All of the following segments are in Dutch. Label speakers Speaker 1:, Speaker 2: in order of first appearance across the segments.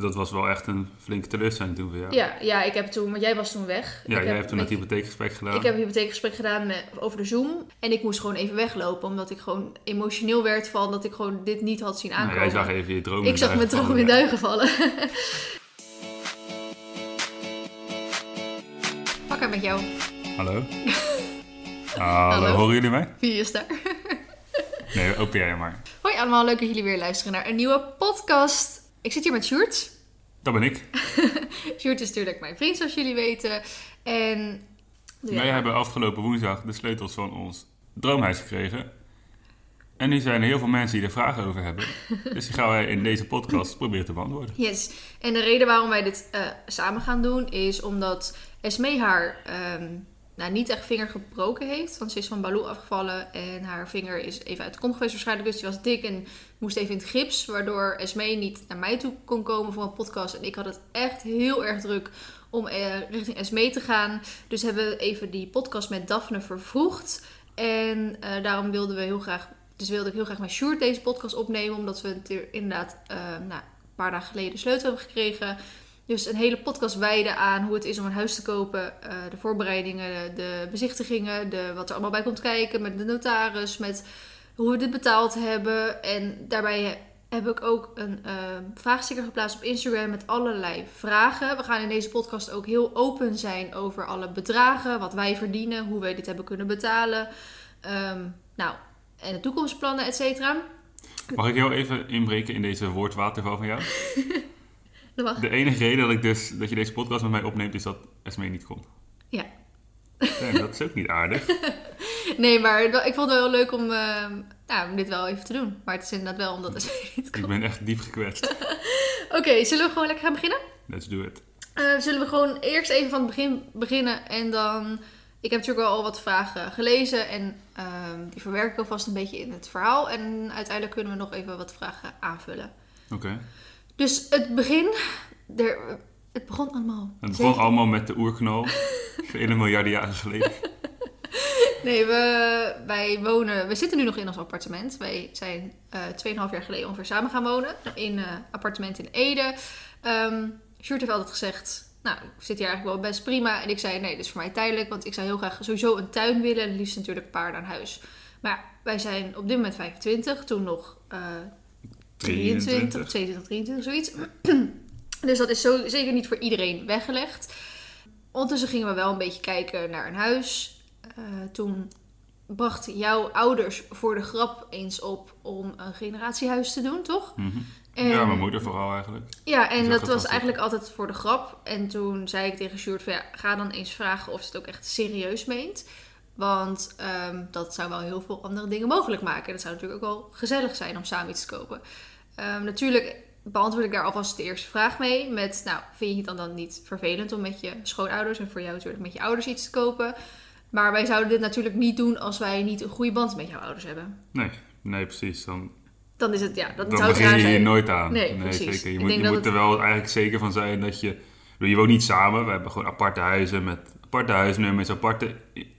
Speaker 1: dat was wel echt een flinke teleurstelling toen voor jou.
Speaker 2: Ja, ja, ik heb toen, want jij was toen weg.
Speaker 1: Ja,
Speaker 2: ik
Speaker 1: jij hebt toen het hypotheekgesprek gedaan.
Speaker 2: Ik heb een hypotheekgesprek gedaan met, over de Zoom. En ik moest gewoon even weglopen. Omdat ik gewoon emotioneel werd van dat ik gewoon dit niet had zien
Speaker 1: Nou,
Speaker 2: aankomen.
Speaker 1: jij zag even je droom
Speaker 2: ik zag mijn droom in duigen vallen. Pak hem met jou.
Speaker 1: Hallo? Hallo,
Speaker 2: Hallo.
Speaker 1: horen jullie mij?
Speaker 2: Wie is daar?
Speaker 1: Nee, open jij maar.
Speaker 2: Hoi allemaal, leuk dat jullie weer luisteren naar een nieuwe podcast. Ik zit hier met Sjoerd.
Speaker 1: Dat ben ik.
Speaker 2: Sjoerd is natuurlijk mijn vriend, zoals jullie weten. En... ja.
Speaker 1: Wij hebben afgelopen woensdag de sleutels van ons droomhuis gekregen. En nu zijn er heel veel mensen die er vragen over hebben. Dus die gaan wij in deze podcast proberen te beantwoorden.
Speaker 2: Yes. En de reden waarom wij dit eh, samen gaan doen is omdat Esmee haar ehm, nou, niet echt vinger gebroken heeft. Want ze is van Baloo afgevallen en haar vinger is even uit de kom geweest waarschijnlijk. Dus die was dik en moest even in het gips. Waardoor Esmee niet naar mij toe kon komen voor een podcast. En ik had het echt heel erg druk om eh, richting Esmee te gaan. Dus hebben we even die podcast met Daphne vervroegd. En eh, daarom wilden we heel graag... Dus wilde ik heel graag met Sjoerd deze podcast opnemen. Omdat we natuurlijk inderdaad eh, nou, een paar dagen geleden sleutel hebben gekregen. Dus een hele podcast wijden aan hoe het is om een huis te kopen. eh, de voorbereidingen, de bezichtigingen, de, wat er allemaal bij komt kijken. Met de notaris, met hoe we dit betaald hebben. En daarbij heb ik ook een eh, vraagsticker geplaatst op Instagram met allerlei vragen. We gaan in deze podcast ook heel open zijn over alle bedragen, wat wij verdienen, hoe wij dit hebben kunnen betalen. Ehm, nou, en de toekomstplannen, et cetera.
Speaker 1: Mag ik heel even inbreken in deze woordwaterval van jou? De enige reden dat, ik dus, dat je deze podcast met mij opneemt is dat Esmee niet komt.
Speaker 2: Ja.
Speaker 1: Ja, dat is ook niet aardig.
Speaker 2: Nee, maar ik vond het wel leuk om, ehm, nou, om dit wel even te doen. Maar het is inderdaad wel omdat het niet
Speaker 1: Ik
Speaker 2: komt.
Speaker 1: ben echt diep gekwetst.
Speaker 2: Oké, zullen we gewoon lekker gaan beginnen?
Speaker 1: Let's do it.
Speaker 2: Eh, zullen we gewoon eerst even van het begin beginnen en dan... Ik heb natuurlijk wel al wat vragen gelezen en ehm, die verwerk ik alvast een beetje in het verhaal. En uiteindelijk kunnen we nog even wat vragen aanvullen.
Speaker 1: Oké.
Speaker 2: Dus het begin, er, het begon allemaal...
Speaker 1: Het begon
Speaker 2: zeker-
Speaker 1: allemaal met de oerknal. Vele miljarden jaren geleden.
Speaker 2: Nee, we, wij wonen. We zitten nu nog in ons appartement. Wij zijn eh 2,5 jaar geleden ongeveer samen gaan wonen. In een appartement in Ede. Sjoerd heeft altijd gezegd. Nou, ik zit hier eigenlijk wel best prima. En ik zei: nee, dit is voor mij tijdelijk. Want ik zou heel graag sowieso een tuin willen. En liefst natuurlijk paarden aan huis. Maar wij zijn op dit moment 25. Toen nog eh 23, 22, 23, zoiets. dus dat is zo, zeker niet voor iedereen weggelegd. Ondertussen gingen we wel een beetje kijken naar een huis. Eh, toen bracht jouw ouders voor de grap eens op om een generatiehuis te doen, toch?
Speaker 1: Mhm.
Speaker 2: En-
Speaker 1: Ja, mijn moeder vooral eigenlijk.
Speaker 2: Ja, en dat was eigenlijk altijd voor de grap. En toen zei ik tegen Sjoerd van ja, ga dan eens vragen of ze het ook echt serieus meent. Want ehm, dat zou wel heel veel andere dingen mogelijk maken. Dat zou natuurlijk ook wel gezellig zijn om samen iets te kopen. Ehm, natuurlijk beantwoord ik daar alvast de eerste vraag mee. Met, nou, vind je het dan, dan niet vervelend om met je schoonouders en voor jou natuurlijk met je ouders iets te kopen? Maar wij zouden dit natuurlijk niet doen als wij niet een goede band met jouw ouders hebben.
Speaker 1: Nee, nee precies. Dan,
Speaker 2: Dan is het, ja, dat
Speaker 1: dan
Speaker 2: zou
Speaker 1: begin je hier nooit aan.
Speaker 2: Nee, precies.
Speaker 1: zeker. Je moet, je
Speaker 2: het-
Speaker 1: er wel eigenlijk zeker van zijn dat je... Je woont niet samen. We hebben gewoon aparte huizen met aparte huisnummers, aparte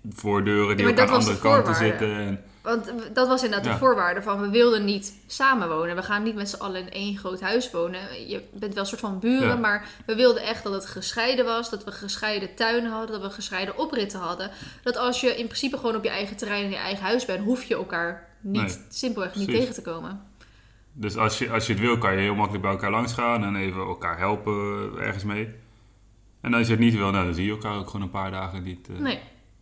Speaker 1: voordeuren die
Speaker 2: Ja,
Speaker 1: ook aan andere
Speaker 2: de
Speaker 1: kanten zitten. En,
Speaker 2: Want dat was inderdaad
Speaker 1: Ja.
Speaker 2: de voorwaarde van we wilden niet samen wonen. We gaan niet met z'n allen in één groot huis wonen. Je bent wel een soort van buren,
Speaker 1: Ja.
Speaker 2: maar we wilden echt dat het gescheiden was. Dat we gescheiden tuinen hadden, dat we gescheiden opritten hadden. Dat als je in principe gewoon op je eigen terrein in je eigen huis bent, hoef je elkaar niet,
Speaker 1: Nee,
Speaker 2: simpelweg niet tegen te komen.
Speaker 1: dus als je, als je het wil, kan je heel makkelijk bij elkaar langs gaan en even elkaar helpen ergens mee. En als je het niet wil, nou, dan zie je elkaar ook gewoon een paar dagen niet. eh.
Speaker 2: Nee,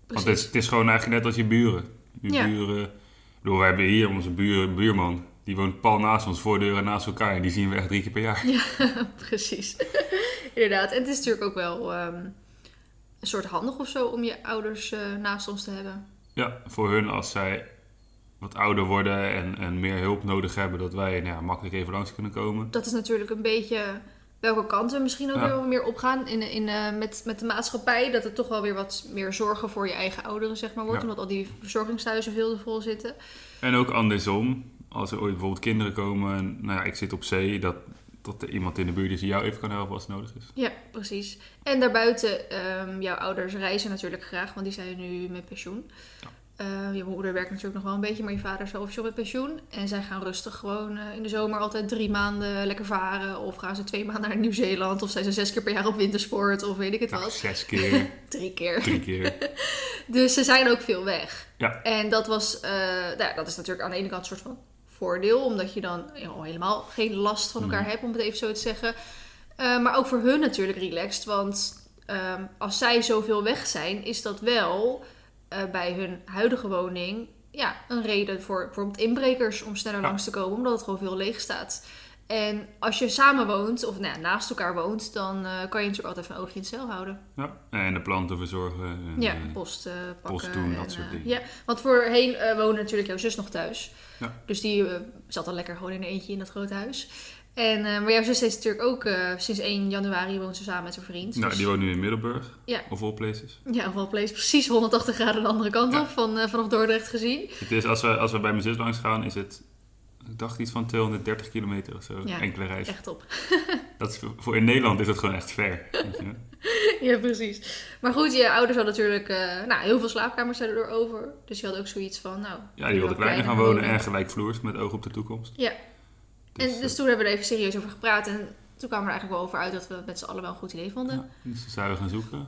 Speaker 1: Want het is, het is gewoon eigenlijk net als je buren. Je
Speaker 2: Ja.
Speaker 1: buren. Ik bedoel, we hebben hier onze buur, buurman. Die woont pal naast ons, voordeuren naast elkaar. En die zien we echt drie keer per jaar.
Speaker 2: Precies. Inderdaad. En het is natuurlijk ook wel ehm, een soort handig of zo om je ouders eh, naast ons te hebben.
Speaker 1: Ja, voor hun als zij wat ouder worden en, en meer hulp nodig hebben, dat wij nou ja, makkelijk even langs kunnen komen.
Speaker 2: dat is natuurlijk een beetje welke kant we misschien ook
Speaker 1: Ja.
Speaker 2: weer wat meer opgaan in, in, eh, met, met de maatschappij. Dat het toch wel weer wat meer zorgen voor je eigen ouderen zeg maar, wordt.
Speaker 1: Ja.
Speaker 2: Omdat al die verzorgingshuizen veel te vol zitten.
Speaker 1: En ook andersom, als er ooit bijvoorbeeld kinderen komen en nou ja, ik zit op zee, dat, dat er iemand in de buurt is die jou even kan helpen als het nodig is.
Speaker 2: Ja, precies. En daarbuiten, ehm, jouw ouders reizen natuurlijk graag, want die zijn nu met pensioen.
Speaker 1: Ja.
Speaker 2: Eh, je moeder werkt natuurlijk nog wel een beetje, maar je vader is wel officieel met pensioen. En zij gaan rustig gewoon eh, in de zomer altijd drie maanden lekker varen. Of gaan ze twee maanden naar Nieuw-Zeeland. Of zijn ze zes keer per jaar op wintersport. Of weet ik het
Speaker 1: Nou,
Speaker 2: wat.
Speaker 1: zes keer,
Speaker 2: Drie keer.
Speaker 1: drie keer.
Speaker 2: Dus ze zijn ook veel weg.
Speaker 1: Ja.
Speaker 2: En dat was, eh, nou, dat is natuurlijk aan de ene kant een soort van voordeel, omdat je dan helemaal geen last van elkaar
Speaker 1: Mhm.
Speaker 2: hebt, om het even zo te zeggen. Maar ook voor hun natuurlijk relaxed, want ehm, als zij zoveel weg zijn, is dat wel eh, bij hun huidige woning ja, een reden voor bijvoorbeeld inbrekers om sneller
Speaker 1: Ja.
Speaker 2: langs te komen, omdat het gewoon veel leeg staat. En als je samen woont, of nou ja, naast elkaar woont, dan eh, kan je natuurlijk altijd even een oogje in het cel houden.
Speaker 1: Ja. En de planten verzorgen. En,
Speaker 2: Ja,
Speaker 1: eh,
Speaker 2: post pakken.
Speaker 1: post doen, dat
Speaker 2: en,
Speaker 1: soort
Speaker 2: eh,
Speaker 1: dingen.
Speaker 2: Ja, want voorheen woonde natuurlijk jouw zus nog thuis.
Speaker 1: Ja.
Speaker 2: Dus die zat dan lekker gewoon in een eentje in dat grote huis. En, eh, maar jouw zus is natuurlijk ook eh, sinds 1 januari woont ze samen met zijn vriend.
Speaker 1: nou,
Speaker 2: Dus-
Speaker 1: die woont nu in Middelburg.
Speaker 2: Ja.
Speaker 1: Of all places.
Speaker 2: Ja, of wel place precies 180 graden de andere kant
Speaker 1: Ja.
Speaker 2: op van, eh, vanaf Dordrecht gezien.
Speaker 1: Het is, als, we, als we bij mijn zus langs gaan, is het... Ik dacht iets van 230 kilometer of zo.
Speaker 2: Ja,
Speaker 1: Enkele reis.
Speaker 2: Echt op.
Speaker 1: Dat is, voor- in Nederland is het gewoon echt ver.
Speaker 2: ja, precies. Maar goed, je ouders hadden natuurlijk nou, heel veel slaapkamers zijn er over. Dus je had ook zoiets van, nou...
Speaker 1: Ja, die wilde kleiner gaan wonen en gelijkvloers met oog op de toekomst.
Speaker 2: Ja.
Speaker 1: Dus,
Speaker 2: en dus toen hebben we er even serieus over gepraat. En toen kwam er eigenlijk wel over uit dat we het met z'n allen wel een goed idee vonden.
Speaker 1: ja, dus toen zijn we gaan zoeken.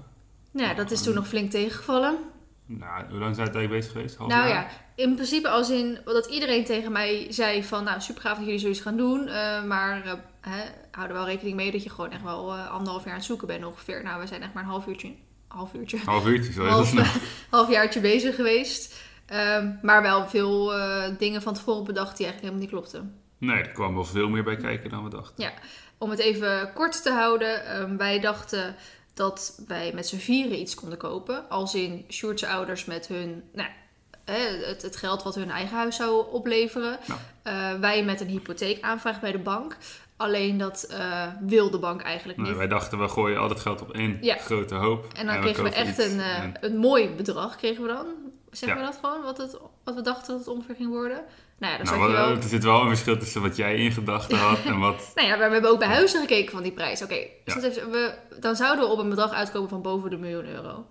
Speaker 2: Nou ja, dat is toen nog flink tegengevallen.
Speaker 1: Nou, hoe lang zijn we eigenlijk bezig geweest? Half
Speaker 2: nou
Speaker 1: jaar?
Speaker 2: ja, in principe als in dat iedereen tegen mij zei van... Nou, super gaaf dat jullie zoiets gaan doen. eh, maar eh, hè, hou er wel rekening mee dat je gewoon echt wel eh, anderhalf jaar aan het zoeken bent ongeveer. Nou, we zijn echt maar een half uurtje... Half uurtje.
Speaker 1: Half uurtje, zo heel
Speaker 2: Half, halfjaartje bezig geweest. Ehm, maar wel veel eh, dingen van tevoren bedacht die eigenlijk helemaal niet klopten.
Speaker 1: Nee, er kwam wel veel meer bij kijken dan we dachten.
Speaker 2: Om het even kort te houden, ehm, wij dachten dat wij met z'n vieren iets konden kopen. Als in Sjoerdse ouders met hun, nou, het, het geld wat hun eigen huis zou opleveren.
Speaker 1: Nou.
Speaker 2: Eh, wij met een hypotheek aanvragen bij de bank. Alleen dat eh, wil de bank eigenlijk
Speaker 1: Nee,
Speaker 2: niet.
Speaker 1: wij dachten, we gooien al dat geld op één
Speaker 2: Ja.
Speaker 1: grote hoop.
Speaker 2: En dan kregen we echt een, eh,
Speaker 1: En-
Speaker 2: een mooi bedrag, kregen we dan. Zeggen
Speaker 1: Ja.
Speaker 2: we dat gewoon, wat, het, wat we dachten dat het ongeveer ging worden? Nou ja, dan
Speaker 1: nou, wel,
Speaker 2: wel...
Speaker 1: er zit wel een verschil tussen wat jij in gedachten had en wat...
Speaker 2: Nou ja, we hebben ook bij huizen gekeken van die prijs. Oké, dus
Speaker 1: Ja.
Speaker 2: dat heeft- we, dan zouden we op een bedrag uitkomen van boven de miljoen euro.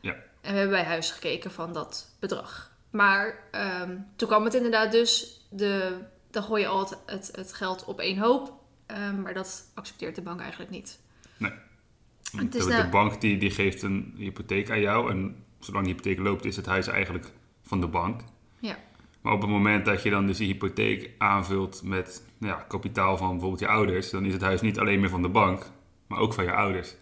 Speaker 1: Ja.
Speaker 2: En we hebben bij huizen gekeken van dat bedrag. Maar ehm, toen kwam het inderdaad dus, de, dan gooi je al het, het, het geld op één hoop. Ehm, maar dat accepteert de bank eigenlijk niet. Het is
Speaker 1: de,
Speaker 2: nou-
Speaker 1: de bank die, die geeft een hypotheek aan jou en zolang die hypotheek loopt is het huis eigenlijk van de bank.
Speaker 2: Ja.
Speaker 1: Maar op het moment dat je dan dus die hypotheek aanvult met nou ja, kapitaal van bijvoorbeeld je ouders, dan is het huis niet alleen meer van de bank, maar ook van je ouders.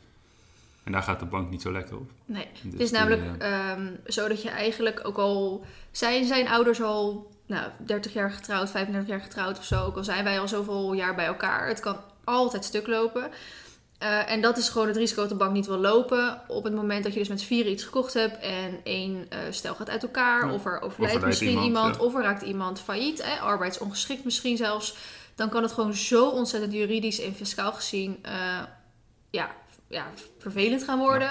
Speaker 1: En daar gaat de bank niet zo lekker op.
Speaker 2: Nee,
Speaker 1: Dus
Speaker 2: het is
Speaker 1: die,
Speaker 2: namelijk
Speaker 1: eh,
Speaker 2: ehm, zo dat je eigenlijk ook al... Zijn zijn ouders al nou, 30 jaar getrouwd, 35 jaar getrouwd of zo. Ook al zijn wij al zoveel jaar bij elkaar. Het kan altijd stuk lopen. Eh, en dat is gewoon het risico dat de bank niet wil lopen. Op het moment dat je dus met vieren iets gekocht hebt en één eh, stel gaat uit elkaar,
Speaker 1: Ja.
Speaker 2: of er overlijdt misschien
Speaker 1: iemand,
Speaker 2: iemand,
Speaker 1: ja.
Speaker 2: of er raakt iemand failliet, hè, arbeidsongeschikt misschien zelfs, dan kan het gewoon zo ontzettend juridisch en fiscaal gezien eh, ja, ja, vervelend gaan worden.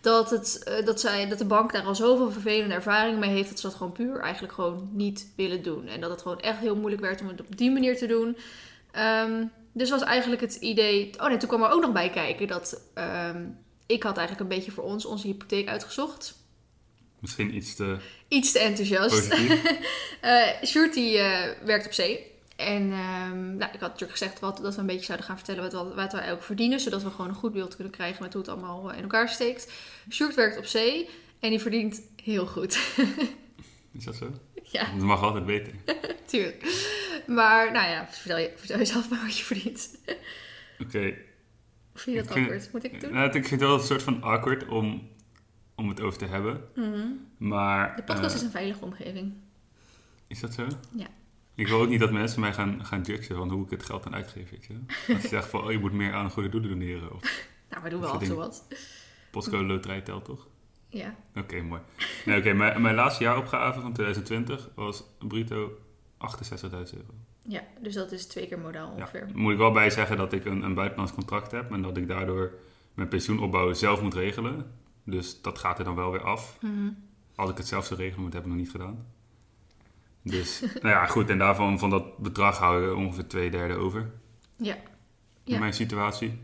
Speaker 2: Dat, het, dat, zij, dat de bank daar al zoveel vervelende ervaring mee heeft, dat ze dat gewoon puur eigenlijk gewoon niet willen doen. En dat het gewoon echt heel moeilijk werd om het op die manier te doen. Ehm, dus was eigenlijk het idee. Oh nee, toen kwam er ook nog bij kijken dat ehm, ik had eigenlijk een beetje voor ons onze hypotheek uitgezocht.
Speaker 1: Misschien iets te
Speaker 2: Iets te enthousiast. Eh Sjoerd die eh, werkt op zee. En ehm, nou, ik had natuurlijk gezegd wat, dat we een beetje zouden gaan vertellen wat, wat, wat wij ook verdienen. Zodat we gewoon een goed beeld kunnen krijgen met hoe het allemaal eh, in elkaar steekt. Sjoerd werkt op zee en die verdient heel goed.
Speaker 1: Is dat zo?
Speaker 2: ja,
Speaker 1: Dat mag altijd beter.
Speaker 2: tuurlijk. Maar nou ja, vertel, je, vertel jezelf maar wat je verdient.
Speaker 1: Oké.
Speaker 2: Of vind je dat
Speaker 1: Ik vind-
Speaker 2: awkward? Moet ik het doen?
Speaker 1: Nou, ik vind het wel een soort van awkward om, om het over te hebben.
Speaker 2: Mhm.
Speaker 1: Maar...
Speaker 2: De podcast
Speaker 1: eh,
Speaker 2: is een veilige omgeving.
Speaker 1: Is dat zo?
Speaker 2: Ja.
Speaker 1: Ik wil ook niet dat mensen mij gaan, gaan judgen van hoe ik het geld dan uitgeef. Weet je? wel. Dat ze zeggen van, oh, je moet meer aan goede doelen doneren. Of
Speaker 2: Nou, we doen wel
Speaker 1: Dat
Speaker 2: af en toe
Speaker 1: soort
Speaker 2: wat.
Speaker 1: postcode loterij telt toch?
Speaker 2: Ja.
Speaker 1: Oké, mooi. Nee, oké, mijn, mijn laatste jaaropgave van 2020 was bruto 68.000 euro.
Speaker 2: ja, dus dat is twee keer modaal
Speaker 1: Ja.
Speaker 2: ongeveer.
Speaker 1: Moet ik wel bij zeggen dat ik een, een buitenlands contract heb en dat ik daardoor mijn pensioenopbouw zelf moet regelen. Dus dat gaat er dan wel weer af.
Speaker 2: Mhm.
Speaker 1: Als ik het zelf zou regelen, moet heb ik nog niet gedaan. Dus, nou ja, goed. En daarvan, van dat bedrag hou ik ongeveer twee derde over.
Speaker 2: Ja.
Speaker 1: In
Speaker 2: Ja.
Speaker 1: mijn situatie.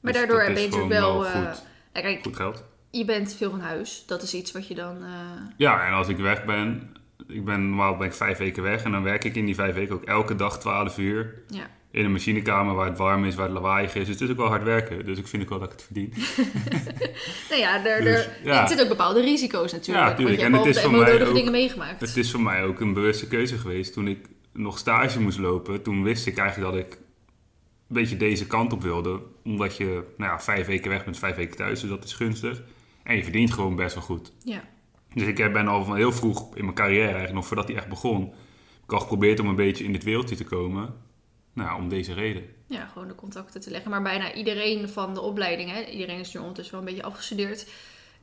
Speaker 2: Maar
Speaker 1: Dus
Speaker 2: daardoor ben je natuurlijk wel...
Speaker 1: wel
Speaker 2: eh,
Speaker 1: goed.
Speaker 2: ja, kijk,
Speaker 1: Goed geld.
Speaker 2: je bent veel van huis. Dat is iets wat je dan... eh,
Speaker 1: Ja, en als ik weg ben, ik ben normaal ben ik vijf weken weg en dan werk ik in die vijf weken ook elke dag 12 uur
Speaker 2: ja.
Speaker 1: in een machinekamer waar het warm is, waar het lawaaiig is. Dus het is ook wel hard werken. Dus ik vind ook wel dat ik het verdien.
Speaker 2: Nou ja, er,
Speaker 1: Dus, ja.
Speaker 2: er zitten ook bepaalde risico's natuurlijk.
Speaker 1: Ja, tuurlijk.
Speaker 2: Want je
Speaker 1: En
Speaker 2: hebt
Speaker 1: het is voor mij ook-
Speaker 2: dingen meegemaakt.
Speaker 1: Het is voor mij ook een bewuste keuze geweest. Toen ik nog stage moest lopen, toen wist ik eigenlijk dat ik een beetje deze kant op wilde. Omdat je nou ja, vijf weken weg bent, vijf weken thuis, dus dat is gunstig. En je verdient gewoon best wel goed.
Speaker 2: Ja.
Speaker 1: Dus ik ben al van heel vroeg in mijn carrière, eigenlijk nog voordat die echt begon, heb ik al geprobeerd om een beetje in dit wereldje te komen. Nou, om deze reden.
Speaker 2: ja, gewoon de contacten te leggen. Maar bijna iedereen van de opleiding, hè, iedereen is nu ondertussen wel een beetje afgestudeerd,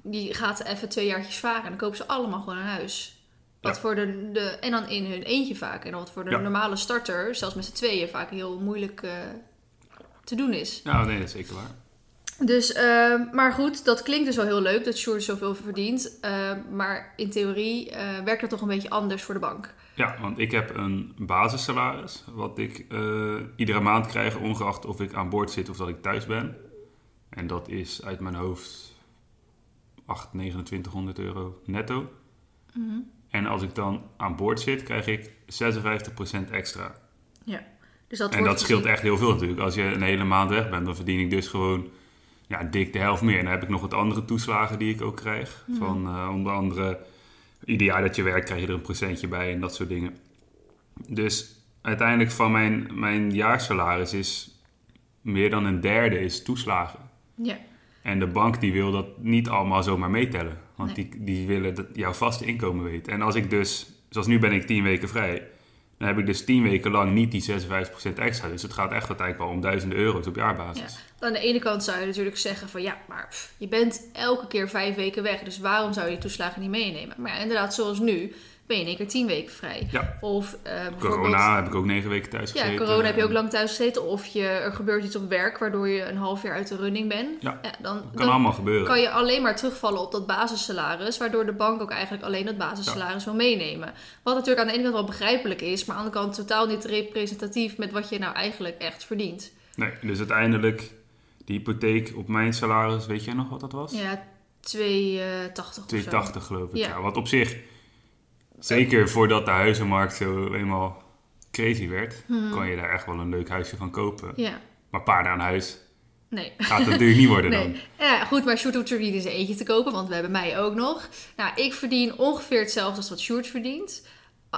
Speaker 2: die gaat even twee jaartjes varen en dan kopen ze allemaal gewoon een huis. Wat
Speaker 1: Ja.
Speaker 2: voor de, de, en dan in hun eentje vaak. En wat voor de
Speaker 1: Ja.
Speaker 2: normale starter, zelfs met z'n tweeën, vaak heel moeilijk eh, te doen is.
Speaker 1: Ja, nee, dat is zeker waar.
Speaker 2: Dus, eh, maar goed, dat klinkt dus wel heel leuk dat Sjoerd zoveel verdient. Eh, maar in theorie eh, werkt dat toch een beetje anders voor de bank.
Speaker 1: Ja, want ik heb een basissalaris, wat ik eh, iedere maand krijg, ongeacht of ik aan boord zit of dat ik thuis ben. En dat is uit mijn hoofd 8, 2900 euro netto. En als ik dan aan boord zit, krijg ik 56% extra.
Speaker 2: Dus dat
Speaker 1: En dat scheelt echt heel veel natuurlijk. Als je een hele maand weg bent, dan verdien ik dus gewoon ja, dik de helft meer. En dan heb ik nog wat andere toeslagen die ik ook krijg.
Speaker 2: Mhm.
Speaker 1: Van eh, onder andere, ieder jaar dat je werkt krijg je er een procentje bij en dat soort dingen. Dus uiteindelijk van mijn, mijn jaarsalaris is meer dan een derde is toeslagen.
Speaker 2: Ja,
Speaker 1: En de bank die wil dat niet allemaal zomaar meetellen. Want
Speaker 2: Nee.
Speaker 1: die, die willen dat jouw vaste inkomen weten. En als ik dus, zoals nu ben ik 10 weken vrij. Dan heb ik dus 10 weken lang niet die 56% extra. Dus het gaat echt uiteindelijk wel om duizenden euro's op jaarbasis.
Speaker 2: aan de ene kant zou je natuurlijk zeggen van ja, maar je bent elke keer vijf weken weg. Dus waarom zou je die toeslagen niet meenemen? Maar ja, inderdaad, zoals nu ben je in één keer tien weken vrij.
Speaker 1: Ja.
Speaker 2: Of eh, bijvoorbeeld...
Speaker 1: Corona heb ik ook 9 weken thuis
Speaker 2: Ja,
Speaker 1: gezeten.
Speaker 2: corona heb je ook lang thuis gezeten. Of je, er gebeurt iets op werk waardoor je een half jaar uit de running bent.
Speaker 1: Ja,
Speaker 2: dan,
Speaker 1: Kan
Speaker 2: dan
Speaker 1: allemaal gebeuren.
Speaker 2: kan je alleen maar terugvallen op dat basissalaris. Waardoor de bank ook eigenlijk alleen dat basissalaris wil meenemen. Wat natuurlijk aan de ene kant wel begrijpelijk is. Maar aan de andere kant totaal niet representatief met wat je nou eigenlijk echt verdient.
Speaker 1: Nee, dus uiteindelijk, de hypotheek op mijn salaris, weet jij nog wat dat was?
Speaker 2: Ja, 280 of zo.
Speaker 1: 280 geloof ik.
Speaker 2: Ja.
Speaker 1: Ja. wat op zich, zeker voordat de huizenmarkt zo eenmaal crazy werd,
Speaker 2: Mhm.
Speaker 1: kon je daar echt wel een leuk huisje van kopen.
Speaker 2: Ja,
Speaker 1: Maar paarden aan huis
Speaker 2: nee.
Speaker 1: gaat het natuurlijk niet worden dan.
Speaker 2: Nee. Ja, goed, maar Sjoerd hoeft er niet in zijn eentje te kopen, want we hebben mij ook nog. Nou, ik verdien ongeveer hetzelfde als wat Sjoerd verdient.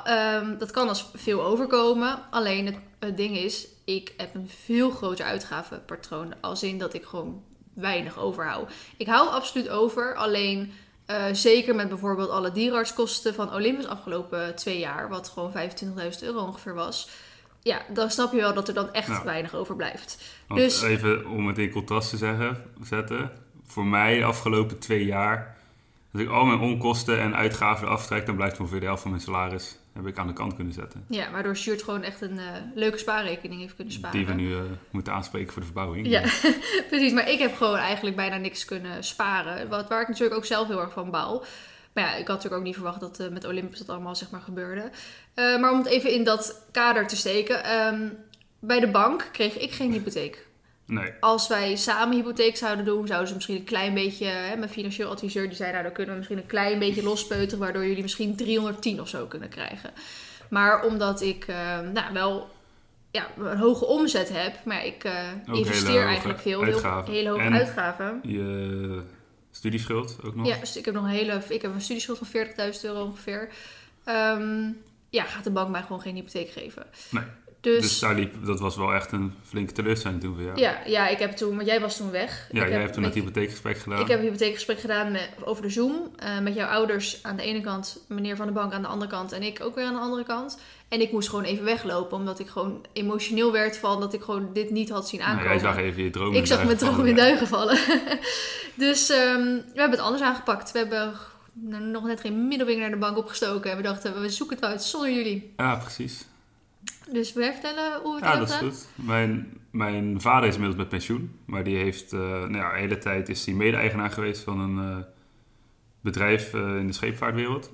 Speaker 2: Ehm, dat kan als veel overkomen. Alleen het, het ding is, ik heb een veel groter uitgavenpatroon. Als in dat ik gewoon weinig overhoud. Ik hou absoluut over, alleen eh, zeker met bijvoorbeeld alle dierenartskosten van Olympus afgelopen twee jaar, wat gewoon 25.000 euro ongeveer was. Ja, dan snap je wel dat er dan echt weinig overblijft. Dus-
Speaker 1: even om het in contrast te zeggen, zetten. Voor mij de afgelopen twee jaar, als ik al mijn onkosten en uitgaven aftrek, dan blijft ongeveer de helft van mijn salaris heb ik aan de kant kunnen zetten.
Speaker 2: Ja, waardoor Sjoerd gewoon echt een eh, leuke spaarrekening heeft kunnen sparen.
Speaker 1: Die we nu eh, moeten aanspreken voor de verbouwing.
Speaker 2: Ja, precies. Maar ik heb gewoon eigenlijk bijna niks kunnen sparen. Wat, waar ik natuurlijk ook zelf heel erg van baal. Maar ja, ik had natuurlijk ook niet verwacht dat eh, met Olympus dat allemaal zeg maar gebeurde. Maar om het even in dat kader te steken. ehm, bij de bank kreeg ik geen hypotheek.
Speaker 1: Nee,
Speaker 2: Als wij samen hypotheek zouden doen, zouden ze misschien een klein beetje... Hè, mijn financieel adviseur die zei, nou dan kunnen we misschien een klein beetje lospeuteren... waardoor jullie misschien 310 of zo kunnen krijgen. Maar omdat ik eh, nou, wel ja, een hoge omzet heb, maar ik eh, investeer eigenlijk veel, heel, hele hoge
Speaker 1: En-
Speaker 2: uitgaven.
Speaker 1: je studieschuld ook nog.
Speaker 2: Ja, dus ik heb nog een hele, ik heb een studieschuld van 40.000 euro ongeveer. Ehm, ja, gaat de bank mij gewoon geen hypotheek geven.
Speaker 1: Nee.
Speaker 2: Dus,
Speaker 1: Dus daar liep, dat was wel echt een flinke teleurstelling toen voor jou.
Speaker 2: ja, ja, ik heb toen, want jij was toen weg.
Speaker 1: Ja,
Speaker 2: ik
Speaker 1: jij
Speaker 2: heb
Speaker 1: hebt toen het hypotheekgesprek gedaan.
Speaker 2: Ik heb een hypotheekgesprek gedaan met, over de Zoom. eh, met jouw ouders aan de ene kant, meneer van de bank aan de andere kant en ik ook weer aan de andere kant. En ik moest gewoon even weglopen, omdat ik gewoon emotioneel werd van dat ik gewoon dit niet had zien
Speaker 1: Nou,
Speaker 2: aankomen.
Speaker 1: jij zag even je droom
Speaker 2: ik zag mijn droom in
Speaker 1: duigen
Speaker 2: vallen. dus ehm, we hebben het anders aangepakt. We hebben nog net geen middelvinger naar de bank opgestoken. En we dachten, we zoeken het uit zonder jullie.
Speaker 1: Ja, precies.
Speaker 2: Dus wil jij vertellen hoe het
Speaker 1: Ja, dat is goed. Mijn, mijn vader is inmiddels met pensioen. Maar die heeft, eh, nou ja, de hele tijd is hij mede-eigenaar geweest van een eh, bedrijf eh, in de scheepvaartwereld.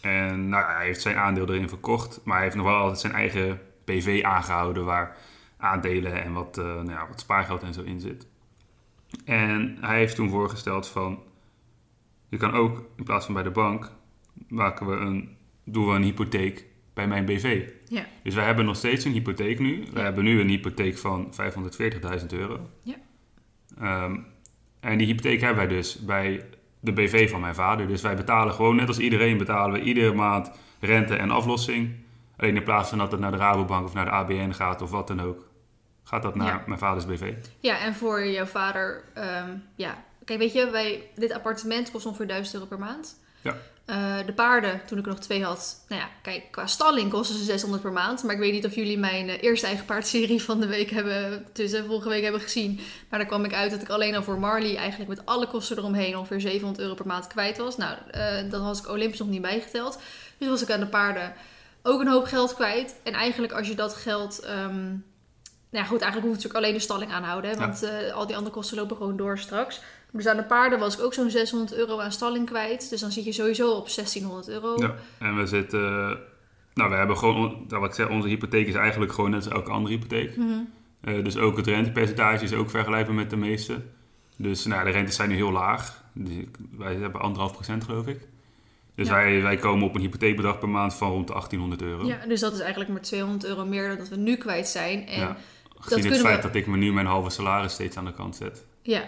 Speaker 1: En nou, hij heeft zijn aandeel erin verkocht. Maar hij heeft nog wel altijd zijn eigen PV aangehouden. Waar aandelen en wat, nou ja, wat spaargeld en zo in zit. En hij heeft toen voorgesteld van... je kan ook, in plaats van bij de bank, maken we een, doen we een hypotheek bij mijn BV.
Speaker 2: Ja.
Speaker 1: Dus wij hebben nog steeds een hypotheek nu. We hebben nu een hypotheek van 540.000 euro.
Speaker 2: Ja.
Speaker 1: Ehm, en die hypotheek hebben wij dus bij de BV van mijn vader. Dus wij betalen gewoon, net als iedereen, betalen we iedere maand rente en aflossing. Alleen in plaats van dat het naar de Rabobank of naar de ABN gaat of wat dan ook, gaat dat naar
Speaker 2: Ja.
Speaker 1: mijn vaders BV.
Speaker 2: Ja, en voor jouw vader, ehm, ja. Kijk, weet je, wij, dit appartement kost ongeveer 1000 euro per maand.
Speaker 1: Ja.
Speaker 2: Eh, de paarden, toen ik er nog twee had, nou ja, kijk, qua stalling kosten ze 600 per maand. Maar ik weet niet of jullie mijn eh, eerste eigen paardserie van de week hebben, eh, vorige week hebben gezien. Maar daar kwam ik uit dat ik alleen al voor Marley eigenlijk met alle kosten eromheen ongeveer 700 euro per maand kwijt was. Nou, eh, dan was ik Olympus nog niet bijgeteld. Dus was ik aan de paarden ook een hoop geld kwijt. En eigenlijk als je dat geld... ehm, nou ja, goed, eigenlijk hoef je natuurlijk alleen de stalling aanhouden. Hè, want al die andere kosten lopen gewoon door straks. Dus aan de paarden was ik ook zo'n 600 euro aan stalling kwijt. Dus dan zit je sowieso op 1600 euro.
Speaker 1: Ja. En we zitten, nou we hebben gewoon, on- wat ik zeg, onze hypotheek is eigenlijk gewoon net als elke andere hypotheek.
Speaker 2: Mhm.
Speaker 1: Eh, dus ook het rentepercentage is ook vergelijkbaar met de meeste. Dus nou, de rentes zijn nu heel laag. Dus wij hebben anderhalf procent geloof ik. Dus
Speaker 2: Ja.
Speaker 1: wij, wij komen op een hypotheekbedrag per maand van rond de 1800 euro.
Speaker 2: Ja, dus dat is eigenlijk maar 200 euro meer dan dat we nu kwijt zijn. En
Speaker 1: Ja. Gezien het
Speaker 2: kunnen
Speaker 1: feit
Speaker 2: we-
Speaker 1: dat ik me nu mijn halve salaris steeds aan de kant zet.